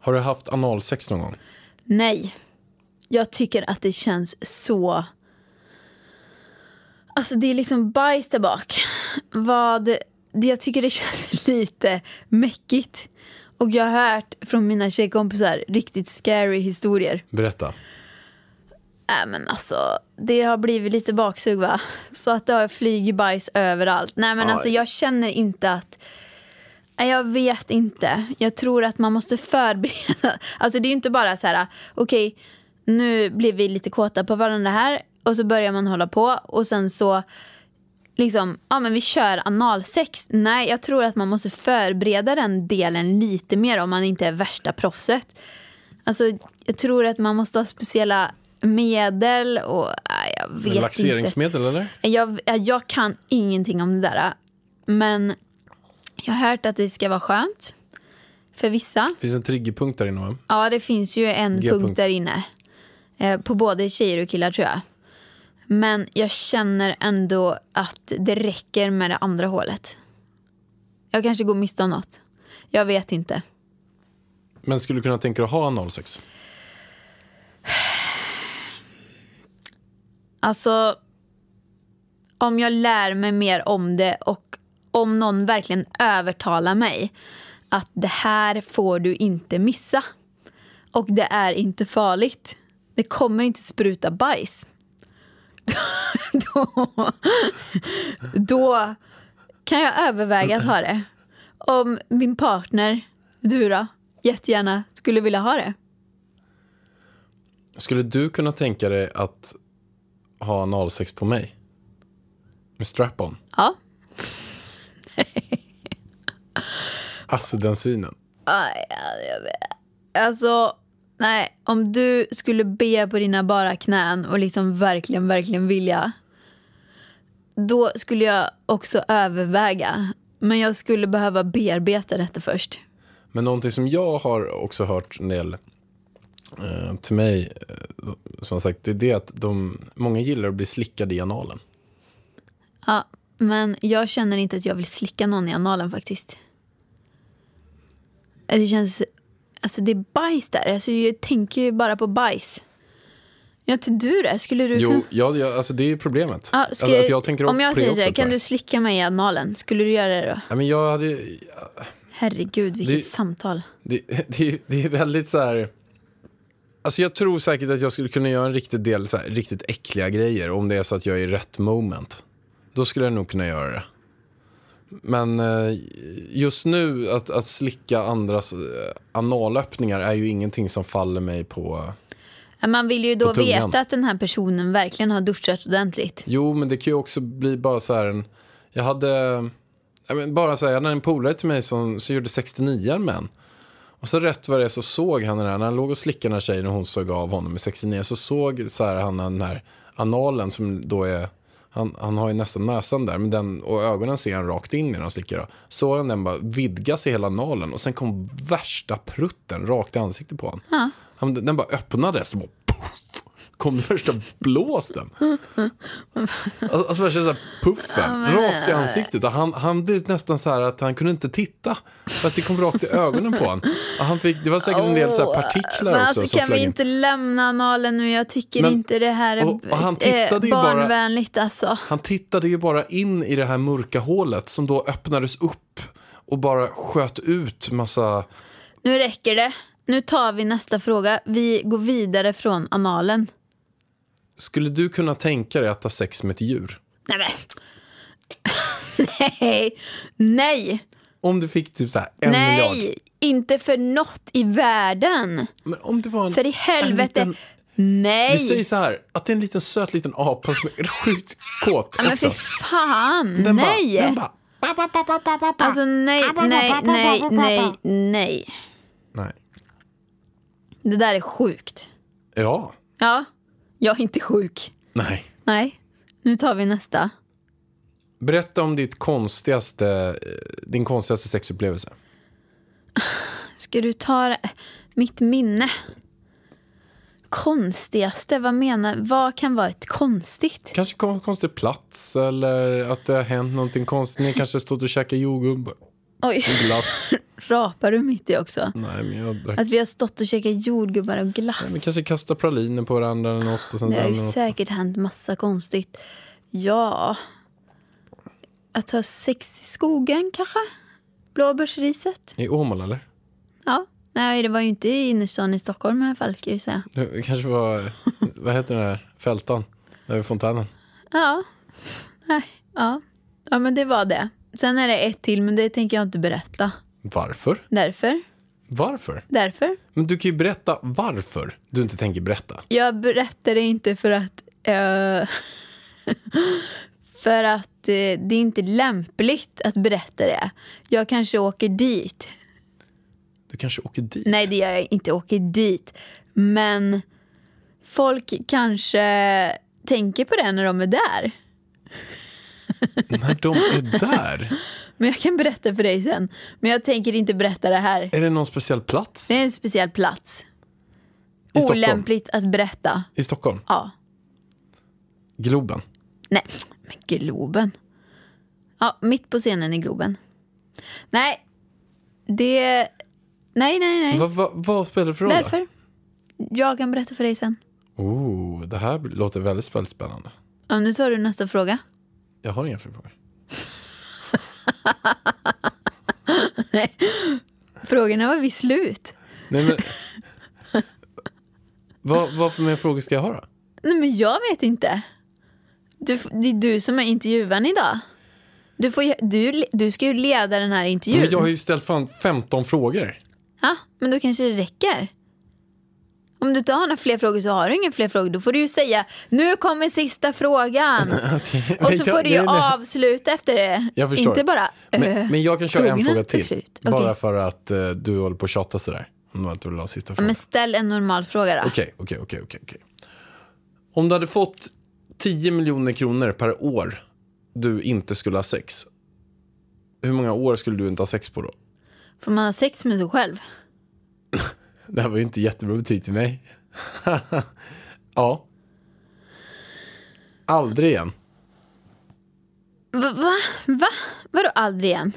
Har du haft analsex någon gång? Nej. Jag tycker att det känns så... Alltså det är liksom bajs där bak. Vad... Jag tycker det känns lite mäckigt. Och jag har hört från mina tjejkompisar riktigt scary historier. Berätta. Nej men alltså, det har blivit lite baksug va? Så att det har flugit bajs överallt. Nej men alltså jag känner inte att... Nej, jag vet inte. Jag tror att man måste förbereda. Alltså det är ju inte bara så här, okej, nu blir vi lite kåta på varandra här och så börjar man hålla på och sen så liksom, ja men vi kör analsex. Nej, jag tror att man måste förbereda den delen lite mer om man inte är värsta proffset. Alltså, jag tror att man måste ha speciella medel och jag vet inte. Laxeringsmedel eller? Jag, jag kan ingenting om det där. Men jag har hört att det ska vara skönt för vissa. Finns en triggerpunkt där inne va? Ja, det finns ju en G-punkt. punkt där inne. Eh, på både tjejer och killar tror jag. Men jag känner ändå att det räcker med det andra hålet. Jag kanske går miste om något. Jag vet inte. Men skulle du kunna tänka dig att ha analsex? Alltså, om jag lär mig mer om det och om någon verkligen övertalar mig att det här får du inte missa och det är inte farligt. Det kommer inte spruta bajs. då, då kan jag överväga att ha det. Om min partner, du då, jättegärna skulle vilja ha det. Skulle du kunna tänka dig att ha analsex på mig? Med strap-on? Ja. Alltså den synen. Aj, ja, jag vet. Alltså, nej. Om du skulle be på dina bara knän och liksom verkligen, verkligen vilja. Då skulle jag också överväga. Men jag skulle behöva bearbeta detta först. Men någonting som jag har också hört en del eh, till mig, eh, som har sagt, det är det att de, många gillar att bli slickade i analen. Ja, men jag känner inte att jag vill slicka någon i analen faktiskt. Det känns... Alltså det är bajs där. Alltså jag tänker ju bara på bajs. Ja, till du det? Skulle du... Jo, ja, ja, alltså det är problemet. Ja, alltså, ska jag tänker om jag säger det, kan du slicka mig i analen? Skulle du göra det då? Ja, men jag hade, Herregud, vilket Det- samtal. det, det, är- det är väldigt så här... Alltså jag tror säkert att jag skulle kunna göra en riktig del så här, riktigt äckliga grejer om det är så att jag är i rätt moment. Då skulle jag nog kunna göra det. Men eh, just nu att, att slicka andras eh, analöppningar är ju ingenting som faller mig på. Man vill ju då veta att den här personen verkligen har duschat ordentligt. Jo, men det kan ju också bli bara så här en... Jag hade... Jag bara så här, jag hade en polare till mig som, som gjorde 69 män. Och så rätt vad det är så såg han den här, när han låg och slickade den här tjejen och hon såg av honom med 69 så såg så här, han den här analen som då är, han, han har ju nästan näsan där men den, och ögonen ser han rakt in i när han slickar. Han den bara vidgas i hela analen och sen kom värsta prutten rakt i ansiktet på honom. Han, den bara öppnades och bara kom den värsta blåsten. Alltså alltså värsta så här puffen, rakt i ansiktet. Och han, han blev nästan så här att han kunde inte titta. För att det kom rakt i ögonen på honom. Och han fick, det var säkert en del så här partiklar Men också alltså kan vi inte lämna analen nu? Jag tycker Men- inte det här är och- och han eh, tittade ju bara- barnvänligt alltså. Han tittade ju bara in i det här mörka hålet som då öppnades upp och bara sköt ut massa... Nu räcker det. Nu tar vi nästa fråga. Vi går vidare från analen. Skulle du kunna tänka dig att ha sex med ett djur? Nej men. Nej. Nej. Om du fick typ så här en miljard. Nej. Inte för något i världen. Men om det var en, För i en helvete. liten, Nej. Vi säger så här, att det är en liten söt liten apa som är sjukt kåt men också. för fan. Den nej. Bara, den bara, ba, ba, ba, ba, ba, ba, ba. Alltså nej, nej, nej, nej, nej. Nej. Det där är sjukt. Ja. Ja, jag är inte sjuk. Nej. Nej, nu tar vi nästa. Berätta om ditt konstigaste, eh, din konstigaste sexupplevelse. Ska du ta mitt minne? Konstigaste, vad menar Vad kan vara ett konstigt? Kanske kon- konstig plats eller att det har hänt någonting konstigt. Ni kanske stått och käkat jordgubbar. Oj, Glass. rapar du mitt i också? Nej, men jag drack. Att vi har stått och käkat jordgubbar och glass. Vi kanske kastar praliner på varandra eller något. Och sen Det har ju säkert hänt massa konstigt. Ja. Att ha sex i skogen kanske? Blåbärsriset? I Åmål eller? Ja. Nej, det var ju inte i innerstan i Stockholm i alla fall kan jag säga. Det kanske var, vad heter den där, Fältan? Vid fontänen. Ja. Nej, ja. Ja, men det var det. Sen är det ett till, men det tänker jag inte berätta. Varför? Därför. Varför? Därför. Men du kan ju berätta varför du inte tänker berätta. Jag berättar det inte för att... eh, för att eh, det är inte lämpligt att berätta det. Jag kanske åker dit. Du kanske åker dit. Nej, det gör jag inte. Åker dit. Men folk kanske tänker på det när de är där. När de är där. Men jag kan berätta för dig sen. Men jag tänker inte berätta det här. Är det någon speciell plats? Det är en speciell plats. I Stockholm? Olämpligt att berätta. I Stockholm? Ja. Globen? Nej, men Globen. Ja, mitt på scenen i Globen. Nej, det... Nej, nej, nej. Vad va, vad spelar det för roll? Därför. Jag kan berätta för dig sen. Oh, det här låter väldigt, väldigt spännande. Ja, nu tar du nästa fråga. Jag har inga fler frågor. Frågorna var vid slut. Nej, men... vad, vad för mer frågor ska jag ha då? Nej, men jag vet inte. Du, det är du som är intervjuaren idag. Du, får, du, du ska ju leda den här intervjun. Men jag har ju ställt fan 15 frågor. Ja, men då kanske det räcker. Om du inte har några fler frågor så har du inga fler frågor. Då får du ju säga nu kommer sista frågan. Och så får du ju avsluta efter det. Jag förstår. Inte bara Men, eh, men jag kan köra en fråga till. Bara för att eh, du håller på att tjata sådär. Om du vill ha sista frågan. Men ställ en normal fråga då. Okej, okej, okej, okej, okej. Om du hade fått 10 miljoner kronor per år du inte skulle ha sex. Hur många år skulle du inte ha sex på då? Får man ha sex med sig själv? Det här var ju inte jättebra betyg till mig. ja. Aldrig igen. Va? Va? Va? Vadå aldrig igen?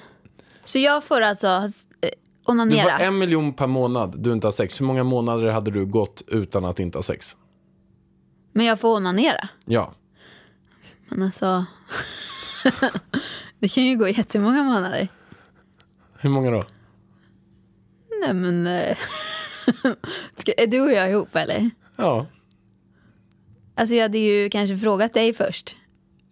Så jag får alltså eh, Du onanera? får en miljon per månad du inte har sex. Hur många månader hade du gått utan att inte ha sex? Men jag får onanera? Ja. Men alltså... det kan ju gå jättemånga månader. Hur många då? Nej men... Ska, är du och jag ihop eller? Ja. Alltså jag hade ju kanske frågat dig först.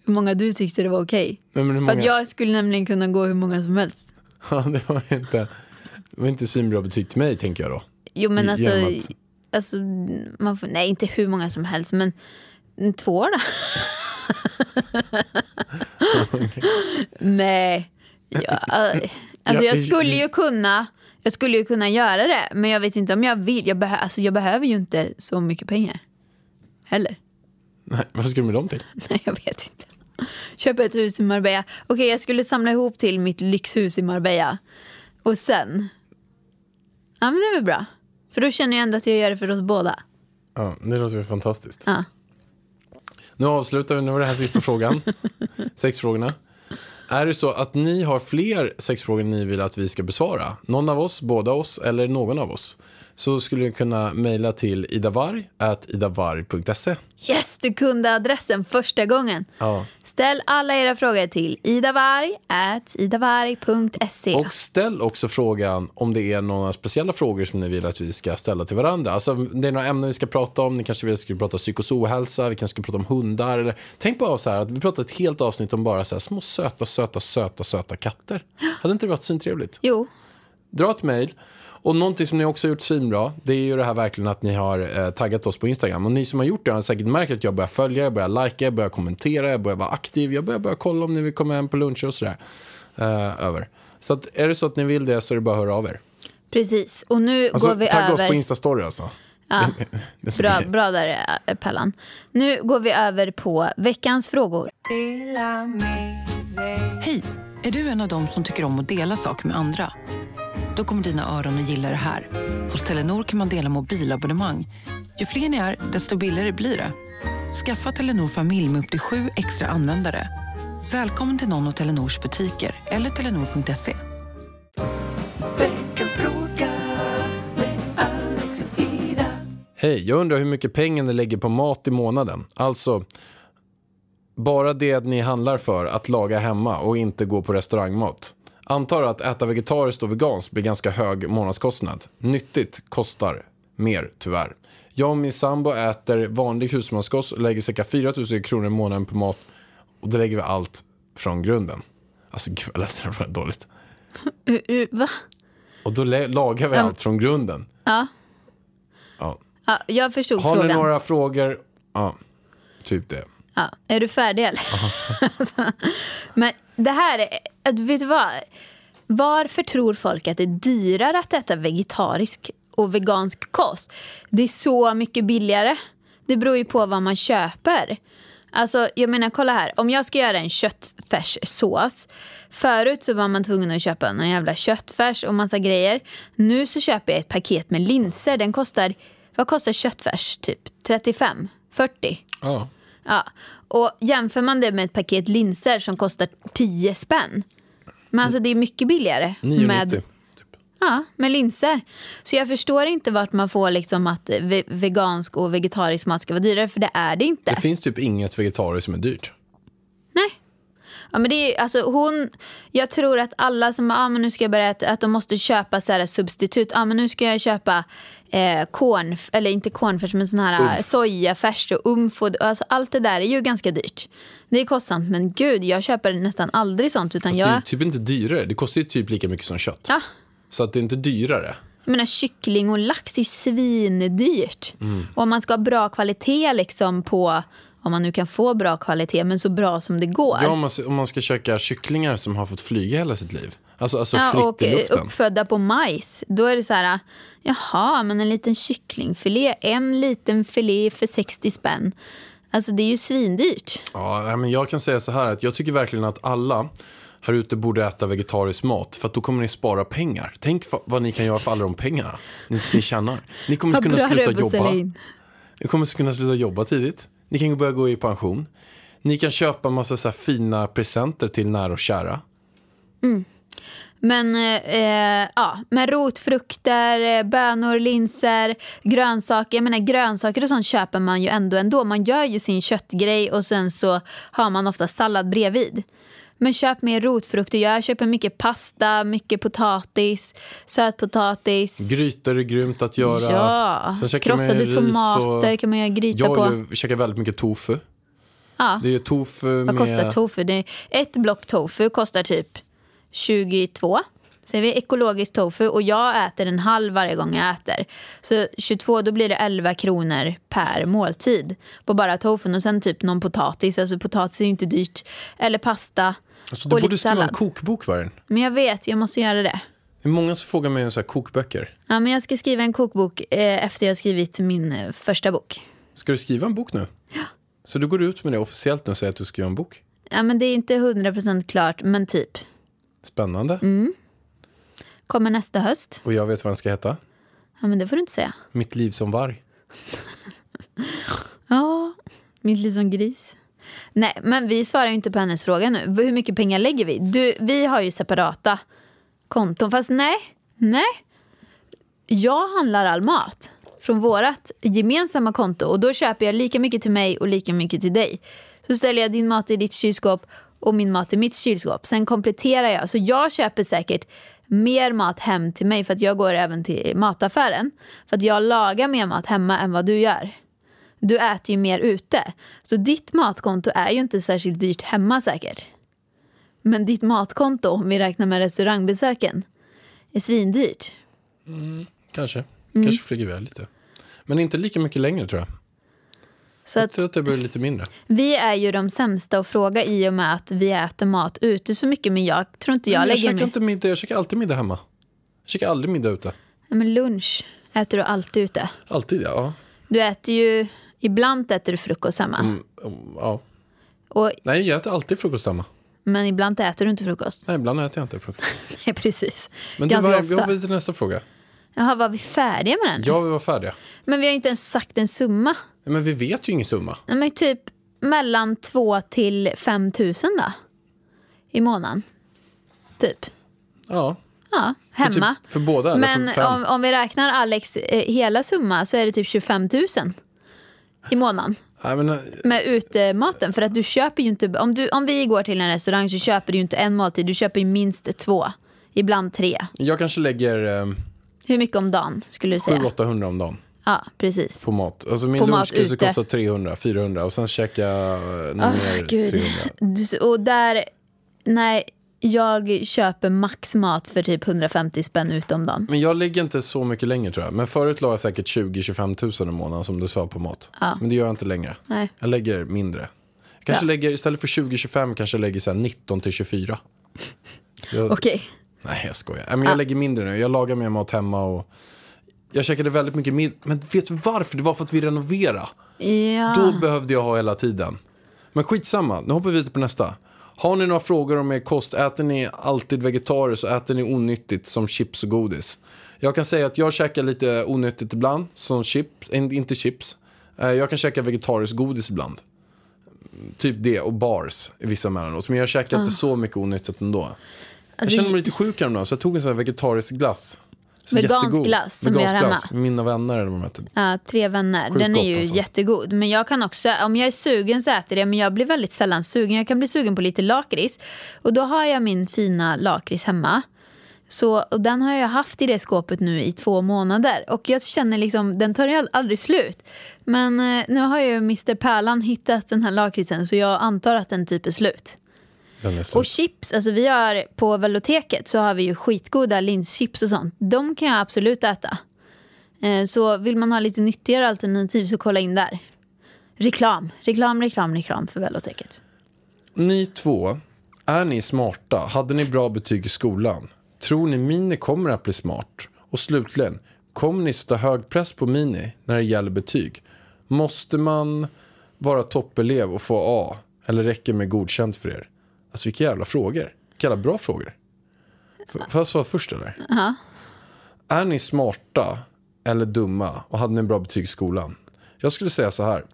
hur många du tyckte det var okej. Hur För att jag skulle nämligen kunna gå hur många som helst. Ja, det var inte, det var inte svinbra betyg till mig, tänker jag då. Jo men alltså, att- alltså man får, nej inte hur många som helst men två då? nej. Ja, alltså Ja, jag i- skulle i- ju kunna, jag skulle ju kunna göra det men jag vet inte om jag vill. Jag, behö, alltså, jag behöver ju inte så mycket pengar. Heller. Nej, vad ska du med dem till? Nej jag vet inte. Köpa ett hus i Marbella. Okej jag skulle samla ihop till mitt lyxhus i Marbella. Och sen. Ja men det är väl bra. För då känner jag ändå att jag gör det för oss båda. Ja, det låter ju fantastiskt. Ja. Nu avslutar vi, nu var det här sista frågan. Sexfrågorna. Är det så att ni har fler sexfrågor ni vill att vi ska besvara? Någon av oss, båda oss eller någon av oss? Så skulle ni kunna mejla till idavarg.idavarg.se. Yes, du kunde adressen första gången. Ja. Ställ alla era frågor till idavarg.idavarg.se. Och ställ också frågan om det är några speciella frågor som ni vill att vi ska ställa till varandra. Alltså det är några ämnen vi ska prata om, ni kanske vill att vi ska prata psykosohälsa, vi kanske ska prata om hundar. Eller... Tänk bara så här att vi pratar ett helt avsnitt om bara så här små söta, söta, söta, söta katter. Hade inte det varit svintrevligt? Jo, Dra ett mejl. Och någonting som ni också har gjort svinbra, det är ju det här verkligen att ni har eh, taggat oss på Instagram. Och ni som har gjort det har säkert märkt att jag börjar följa, jag börjar likea, jag börjar kommentera, jag börjar vara aktiv, jag börjar, börja kolla om ni vill komma hem på luncher och sådär. Eh, över. Så att, är det så att ni vill det så är det bara att höra av er. precis. Och nu Alltså, går vi tagga oss på över... Instastory alltså. Ja, bra, bra där eh, Pellan. Nu går vi över på veckans frågor. Hej! Är du en av dem som tycker om att dela saker med andra? Då kommer dina öron att gilla det här. Hos Telenor kan man dela mobilabonnemang. Ju fler ni är, desto billigare blir det. Skaffa Telenor familj med upp till sju extra användare. Välkommen till någon av Telenors butiker eller telenor.se. Hej, jag undrar hur mycket pengar ni lägger på mat i månaden. Alltså, bara det ni handlar för att laga hemma och inte gå på restaurangmat. Antar att äta vegetariskt och veganskt blir ganska hög månadskostnad. Nyttigt kostar mer, tyvärr. Jag och min sambo äter vanlig husmanskost och lägger cirka 4 000 kronor i månaden på mat. Och det lägger vi allt från grunden. Alltså, gud, jag läste det dåligt. Uh, uh, va? Och då lagar vi allt från grunden. Ja. Ja. ja, jag förstod Har frågan. ni några frågor? Ja, typ det. Ja, är du färdig eller? alltså, men det här är, vet du vad? Varför tror folk att det är dyrare att äta vegetarisk och vegansk kost? Det är så mycket billigare. Det beror ju på vad man köper. Alltså, jag menar, kolla här. Om jag ska göra en köttfärssås. Förut så var man tvungen att köpa en jävla köttfärs och massa grejer. Nu så köper jag ett paket med linser. Den kostar, vad kostar köttfärs? Typ 35? 40? Ja. Ja, och jämför man det med ett paket linser som kostar 10 spänn. Men alltså det är mycket billigare 9,90. med, Typ. ja, med linser. Så jag förstår inte vart man får liksom att ve- vegansk och vegetarisk mat ska vara dyrare, för det är det inte. Det finns typ inget vegetariskt som är dyrt. Ja, men det är, alltså, hon, jag tror att alla som ah, men nu ska jag börja äta, att de måste köpa så här, substitut. Ah, men nu ska jag köpa eh, korn, eller inte kornfärs men sån här Umf. sojafärs och umf. Alltså, allt det där är ju ganska dyrt. Det är kostsamt men gud jag köper nästan aldrig sånt. Utan Fast jag, Det är typ inte dyrare. Det kostar ju typ lika mycket som kött. ja, Så att det är inte dyrare. jag menar, kyckling och lax är ju svindyrt. Mm. Och om man ska ha bra kvalitet liksom på, om man nu kan få bra kvalitet, men så bra som det går. Ja, om man, om man ska käka kycklingar som har fått flyga hela sitt liv. Alltså, alltså Ja, fritt och i eh, luften. uppfödda på majs. Då är det så här, jaha, men en liten kycklingfilé, en liten filé för 60 spänn. Alltså det är ju svindyrt. Ja, men jag kan säga så här att jag tycker verkligen att alla här ute borde äta vegetarisk mat för att då kommer ni spara pengar. Tänk vad ni kan göra för alla de pengarna ni, tjänar. Ni kommer kunna sluta jobba. Ni kommer kunna sluta jobba tidigt. Ni kan börja gå i pension. Ni kan köpa en massa så här fina presenter till nära och kära. Mm. Men, eh, eh ja, men rotfrukter, eh, bönor, linser, grönsaker. Jag menar, grönsaker och sånt köper man ju ändå ändå. Man gör ju sin köttgrej och sen så har man ofta sallad bredvid. Men köp mer rotfrukter. Jag köper mycket pasta, mycket potatis, sötpotatis. Grytor är grymt att göra. Ja, käkar krossade tomater och... kan man göra gryta Jag på. har ju käkat väldigt mycket tofu. Ja. Det är tofu Vad med... kostar tofu? Det är, ett block tofu kostar typ 22. Säger vi ekologisk tofu och jag äter en halv varje gång jag äter. Så 22 då blir det 11 kronor per måltid på bara tofun och sen typ någon potatis. Alltså potatis är ju inte dyrt. Eller pasta Alltså, du och borde lite skriva en kokbok, Vargen. Men jag vet, jag måste göra det. Det är många som frågar mig om så här kokböcker. Ja, men jag ska skriva en kokbok eh, efter jag har skrivit min eh, första bok. Ska du skriva en bok nu? Ja. Så du går ut med det officiellt nu och säger att du skriver en bok? Ja, men det är inte 100% klart, men typ. Spännande. Mm. Kommer nästa höst. Och jag vet vad den ska heta. Ja, men det får du inte säga. Mitt liv som varg. Ja, mitt liv som gris. Nej, men vi svarar ju inte på hennes fråga nu. Hur mycket pengar lägger vi? Du, vi har ju separata konton. Fast nej, nej. Jag handlar all mat från vårt gemensamma konto och då köper jag lika mycket till mig och lika mycket till dig. Så ställer jag din mat i ditt kylskåp och min mat i mitt kylskåp. Sen kompletterar jag. Så jag köper säkert mer mat hem till mig för att jag går även till mataffären. För att jag lagar mer mat hemma än vad du gör. Du äter ju mer ute. Så ditt matkonto är ju inte särskilt dyrt hemma säkert. Men ditt matkonto, om vi räknar med restaurangbesöken, är svindyrt. Kanske. Mm. Kanske flyger iväg lite. Men inte lika mycket längre tror jag. Så Jag tror att det blir lite mindre. vi är ju de sämsta att fråga i och med att vi äter mat ute så mycket. Men jag tror inte jag, jag lägger käkar mig... inte middag, jag käkar alltid middag hemma. Jag käkar aldrig middag ute. Men lunch äter du alltid ute. Alltid, ja. Du äter ju... Ibland äter du frukost hemma. Mm, ja. Och, Nej, jag äter alltid frukost hemma. men ibland äter du inte frukost. Nej, ibland äter jag inte frukost. Nej, precis. Men du, Ganska var, vi ofta. vidare till nästa fråga. Jaha, var vi färdiga med den? Ja, vi var färdiga. Men vi har inte ens sagt en summa. Men vi vet ju ingen summa. Men typ mellan 2 till 5 tusen då? I månaden. Typ. Ja. Ja, hemma. Typ för båda Men för om, om vi räknar Alex eh, hela summa så är det typ 25 000 i månaden. Nej, men, eh, Med utematen. För att du köper ju inte... Om, du, om vi går till en restaurang så köper du inte en måltid. Du köper ju minst två. Ibland tre. jag kanske lägger eh, Hur mycket om dagen skulle du säga? 700-800 om dagen Ja, precis. på mat. Alltså min På lunch mat skulle ute. kosta 300-400 och sen käka något Åh, mer gud. 300. Och där... Nej, jag köper max mat för typ 150 spänn ut om dagen. Men jag ligger inte så mycket längre tror jag. Men förut la jag säkert 20-25 tusen i månaden som du sa på mat. Ja. Men det gör jag inte längre. Nej. Jag lägger mindre. Jag kanske Ja. lägger, istället för 20-25 kanske jag lägger så här 19-24. Jag, Okej. Nej jag skojar. Men jag lägger mindre nu. Jag lagar mer mat hemma och jag käkade väldigt mycket middag. Men vet du varför? Det var för att vi renoverade. Ja. Då behövde jag ha hela tiden. Men skitsamma, nu hoppar vi vidare på nästa. Har ni några frågor om er kost? Äter ni alltid vegetariskt och äter ni onyttigt som chips och godis? Jag kan säga att jag käkar lite onyttigt ibland, som chips, inte chips. Eh, Jag kan käka vegetariskt godis ibland. Typ det och bars i vissa mellanåt. Men jag käkar inte så mycket onyttigt ändå. jag Alltså, känner mig lite sjuk häromdagen så jag tog en sån här vegetarisk glass. Så Vegansk jättegod. glass som vi har Vegansk hemma. Mina vänner eller vad de heter. Ja, tre vänner. Sjukt Den är ju alltså. jättegod. Men jag kan också, om jag är sugen så äter jag det. Men jag blir väldigt sällan sugen. Jag kan bli sugen på lite lakrits. Och då har jag min fina lakrits hemma. Så, och den har jag haft i det skåpet nu i två månader. Och jag känner liksom, den tar ju ald- aldrig slut. Men eh, nu har ju Mr Pärlan hittat den här lakritsen så jag antar att den typ är slut. Och chips, alltså vi har på Veloteket så har vi ju skitgoda linschips och sånt. De kan jag absolut äta. Eh, Så vill man ha lite nyttigare alternativ så kolla in där. Reklam, reklam, reklam, reklam för Veloteket. Ni två, är ni smarta? Hade ni bra betyg i skolan? Tror ni Mini kommer att bli smart? Och slutligen, kommer ni sätta hög press på Mini när det gäller betyg? Måste man vara toppelev och få A? Eller räcker med godkänt för er? Alltså vilka jävla frågor. Vilka jävla bra frågor. F- Får jag svara först eller? Är ni smarta eller dumma och hade ni bra betyg i skolan? Jag skulle säga så här.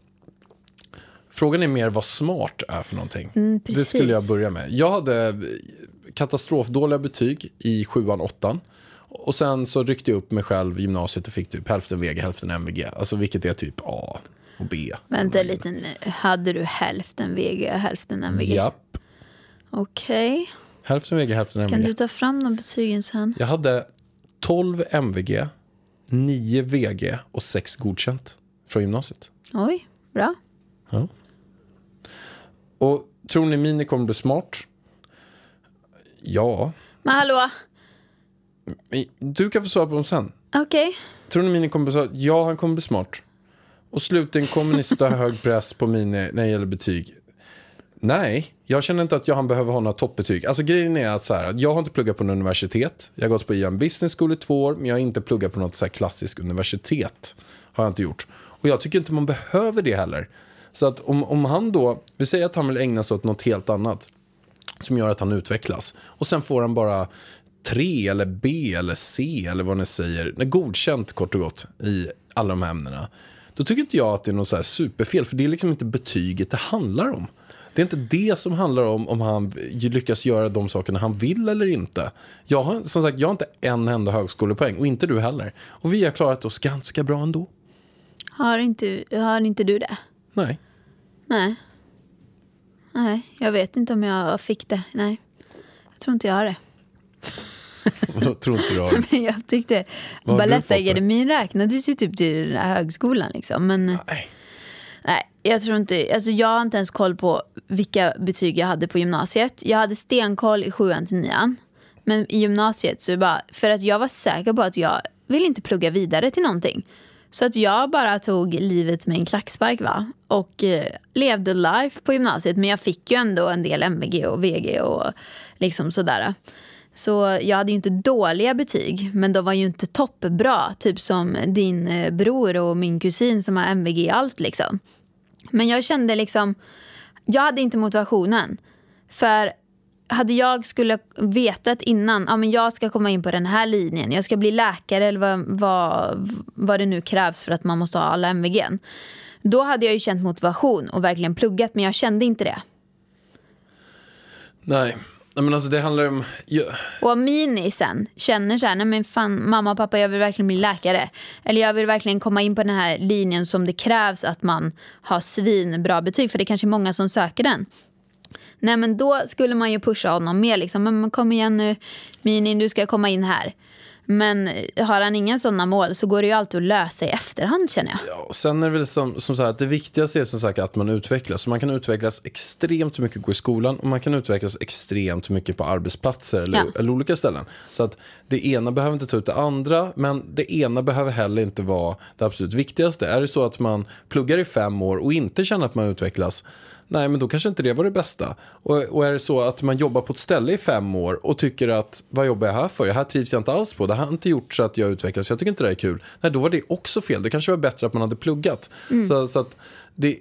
Frågan är mer vad smart är för någonting. det precis. skulle jag börja med. Jag hade katastrofdåliga betyg i sjuan, åttan. Och sen så ryckte jag upp mig själv i gymnasiet och fick typ hälften VG, hälften MVG. Alltså vilket är typ A och B. Vänta lite nu. Hade du hälften VG och hälften MVG? Japp. Okej. Hälften VG, hälften MVG. Kan du ta fram de betygen sen? Jag hade 12 MVG, 9 VG och 6 godkänt från gymnasiet. Oj, bra. Och tror ni Mini kommer bli smart? Ja. Men hallå, Du kan få svara på dem sen. okej. Tror ni Mini kommer bli smart? Ja, han kommer bli smart. Och slutligen, kommer ni sätta hög press på Mini när det gäller betyg? Nej, jag känner inte att jag, han behöver ha några toppbetyg. Alltså grejen är att så här, jag har inte pluggat på en universitet. Jag har gått på IAM Business School i två år, men jag har inte pluggat på något så här klassiskt universitet. Har jag inte gjort. Och jag tycker inte man behöver det heller. Så att om, om han då, vi säger att han vill ägna sig åt något helt annat som gör att han utvecklas. Och sen får han bara 3 eller B eller C eller vad ni säger. Nej, godkänt kort och gott i alla de här ämnena. Då tycker inte jag att det är något så här superfel. För det är liksom inte betyget det handlar om. Det är inte det som handlar om om han lyckas göra de sakerna han vill eller inte. Jag har, som sagt, jag har inte en enda högskolepoäng och inte du heller. Och vi har klarat oss ganska bra ändå. Har inte, har inte du det? Nej. Nej. Nej, jag vet inte om jag fick det. Nej, jag tror inte jag har det. Och då tror inte du har det. Men jag tyckte Balettakademin räknades ju typ till den här högskolan. Liksom. Men Nej nej, jag tror inte, alltså jag har inte ens koll på vilka betyg jag hade på gymnasiet. Jag hade stenkoll i sjuan till nian. Men i gymnasiet så bara, för att jag var säker på att jag vill inte plugga vidare till någonting. Så att jag bara tog livet med en klackspark va. Och eh, levde life på gymnasiet. Men jag fick ju ändå en del MVG och VG och liksom sådär. Så jag hade ju inte dåliga betyg, men de var ju inte toppbra. Typ som din eh, bror och min kusin som har MVG i allt liksom. Men jag kände liksom, jag hade inte motivationen. För hade jag skulle vetat innan, ja men jag ska komma in på den här linjen, jag ska bli läkare eller vad, vad, vad det nu krävs för att man måste ha alla MVG. Då hade jag ju känt motivation och verkligen pluggat, men jag kände inte det. Nej. Nej, men alltså det handlar om... Ja. Och om Mini sen känner så här, nej men fan mamma och pappa jag vill verkligen bli läkare. Eller jag vill verkligen komma in på den här linjen som det krävs att man har svinbra betyg. För det är kanske är många som söker den. Nej men då skulle man ju pusha honom mer liksom. Men kom igen nu Mini du ska komma in här. Men har han inga sådana mål så går det ju alltid att lösa i efterhand känner jag. Ja, och sen är det väl som, som så här att det viktigaste är som sagt att man utvecklas. Så man kan utvecklas extremt mycket gå i skolan och man kan utvecklas extremt mycket på arbetsplatser eller, Ja. eller olika ställen. Så att det ena behöver inte ta ut det andra, men det ena behöver heller inte vara det absolut viktigaste. Är det så att man pluggar i fem år och inte känner att man utvecklas, nej men då kanske inte det var det bästa. Och, och är det så att man jobbar på ett ställe i fem år och tycker att vad jobbar jag här för? Det här trivs jag inte alls på. Det har inte gjort så att jag utvecklas. Jag tycker inte det är kul. Nej, då var det också fel. Det kanske var bättre att man hade pluggat. Så, så att det,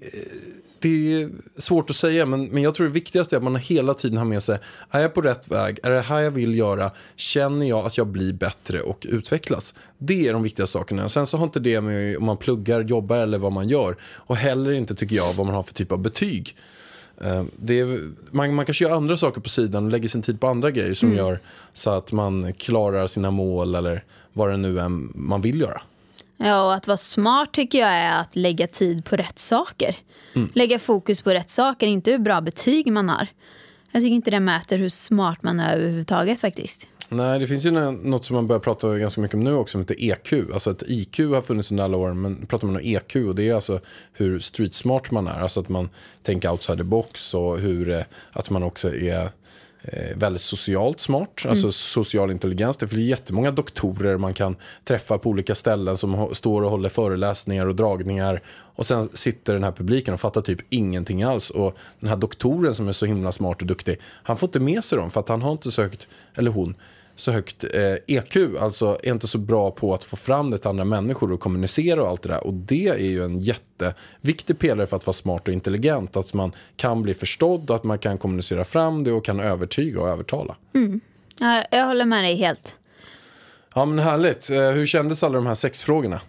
det är svårt att säga, men, men jag tror det viktigaste är att man hela tiden har med sig, är jag på rätt väg? Är det här jag vill göra? Känner jag att jag blir bättre och utvecklas? Det är de viktiga sakerna. Sen så har inte det med om man pluggar, jobbar eller vad man gör. Och heller inte, tycker jag, vad man har för typ av betyg. Eh, är, man, man kanske gör andra saker på sidan och lägger sin tid på andra grejer som gör så att man klarar sina mål eller vad det nu är man vill göra. Ja, och att vara smart tycker jag är att lägga tid på rätt saker. Lägga fokus på rätt saker, inte hur bra betyg man har. Jag tycker inte det mäter hur smart man är överhuvudtaget faktiskt. Nej, det finns ju något som man börjar prata ganska mycket om nu också som heter EQ. Alltså att IQ har funnits under alla år, men pratar man om EQ och det är alltså hur street smart man är. Alltså att man tänker outside the box och hur, eh, att man också är väldigt socialt smart, alltså social intelligens. Det finns jättemånga doktorer man kan träffa på olika ställen som står och håller föreläsningar och dragningar. Och sen sitter den här publiken och fattar typ ingenting alls. Och den här doktoren som är så himla smart och duktig, han får inte med sig dem för att han har inte sökt, eller hon, så högt eh, EQ, alltså är inte så bra på att få fram det till andra människor och kommunicera och allt det där. Och det är ju en jätteviktig pelare för att vara smart och intelligent, att man kan bli förstådd, att man kan kommunicera fram det och kan övertyga och övertala. Ja, jag håller med dig helt. Ja men härligt, eh, hur kändes alla de här sex frågorna?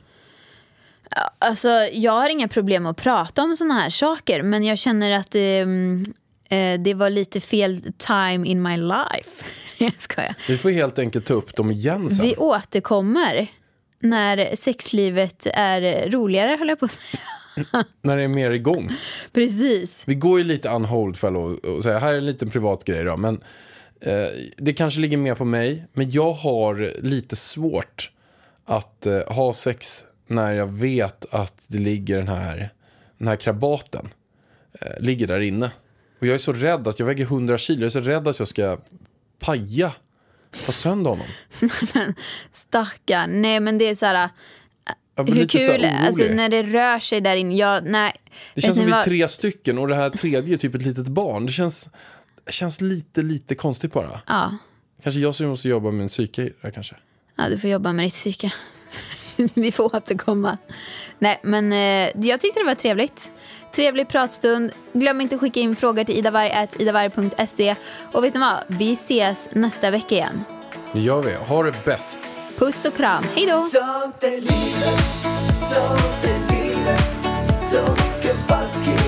Alltså, jag har inga problem att prata om såna här saker men jag känner att ehm, eh, det var lite fel time in my life. jag skojar. Vi får helt enkelt ta upp dem igen sen. Vi återkommer när sexlivet är roligare, höll jag på att säga. När det är mer igång. Precis. Vi går ju lite unhold för att och säga, här är en liten privat grej då, men eh, det kanske ligger mer på mig, men jag har lite svårt att eh, ha sex när jag vet att det ligger den här, den här krabaten, eh, ligger där inne. Och jag är så rädd att jag väger 100 kilo. Jag är så rädd att jag ska paja. Ta sönder honom. Stackarn. Nej men det är så här. Jag blir Hur kul, alltså när det rör sig där inne. Jag, nej. Det känns som vi är tre stycken och det här tredje är typ ett litet barn. Det känns, det känns lite, lite konstigt bara. Ja. Kanske jag som måste jobba med en psyke här kanske. ja, du får jobba med ditt psyke. vi får återkomma. Nej, men eh, jag tyckte det var trevligt. Trevlig pratstund. Glöm inte att skicka in frågor till idavarg.idavarg.se. Och vet ni vad? Vi ses nästa vecka igen. Det gör vi. Ha det bäst. Puss och kram. Hej då! Sånt är livet, sånt är livet, så mycket falskhet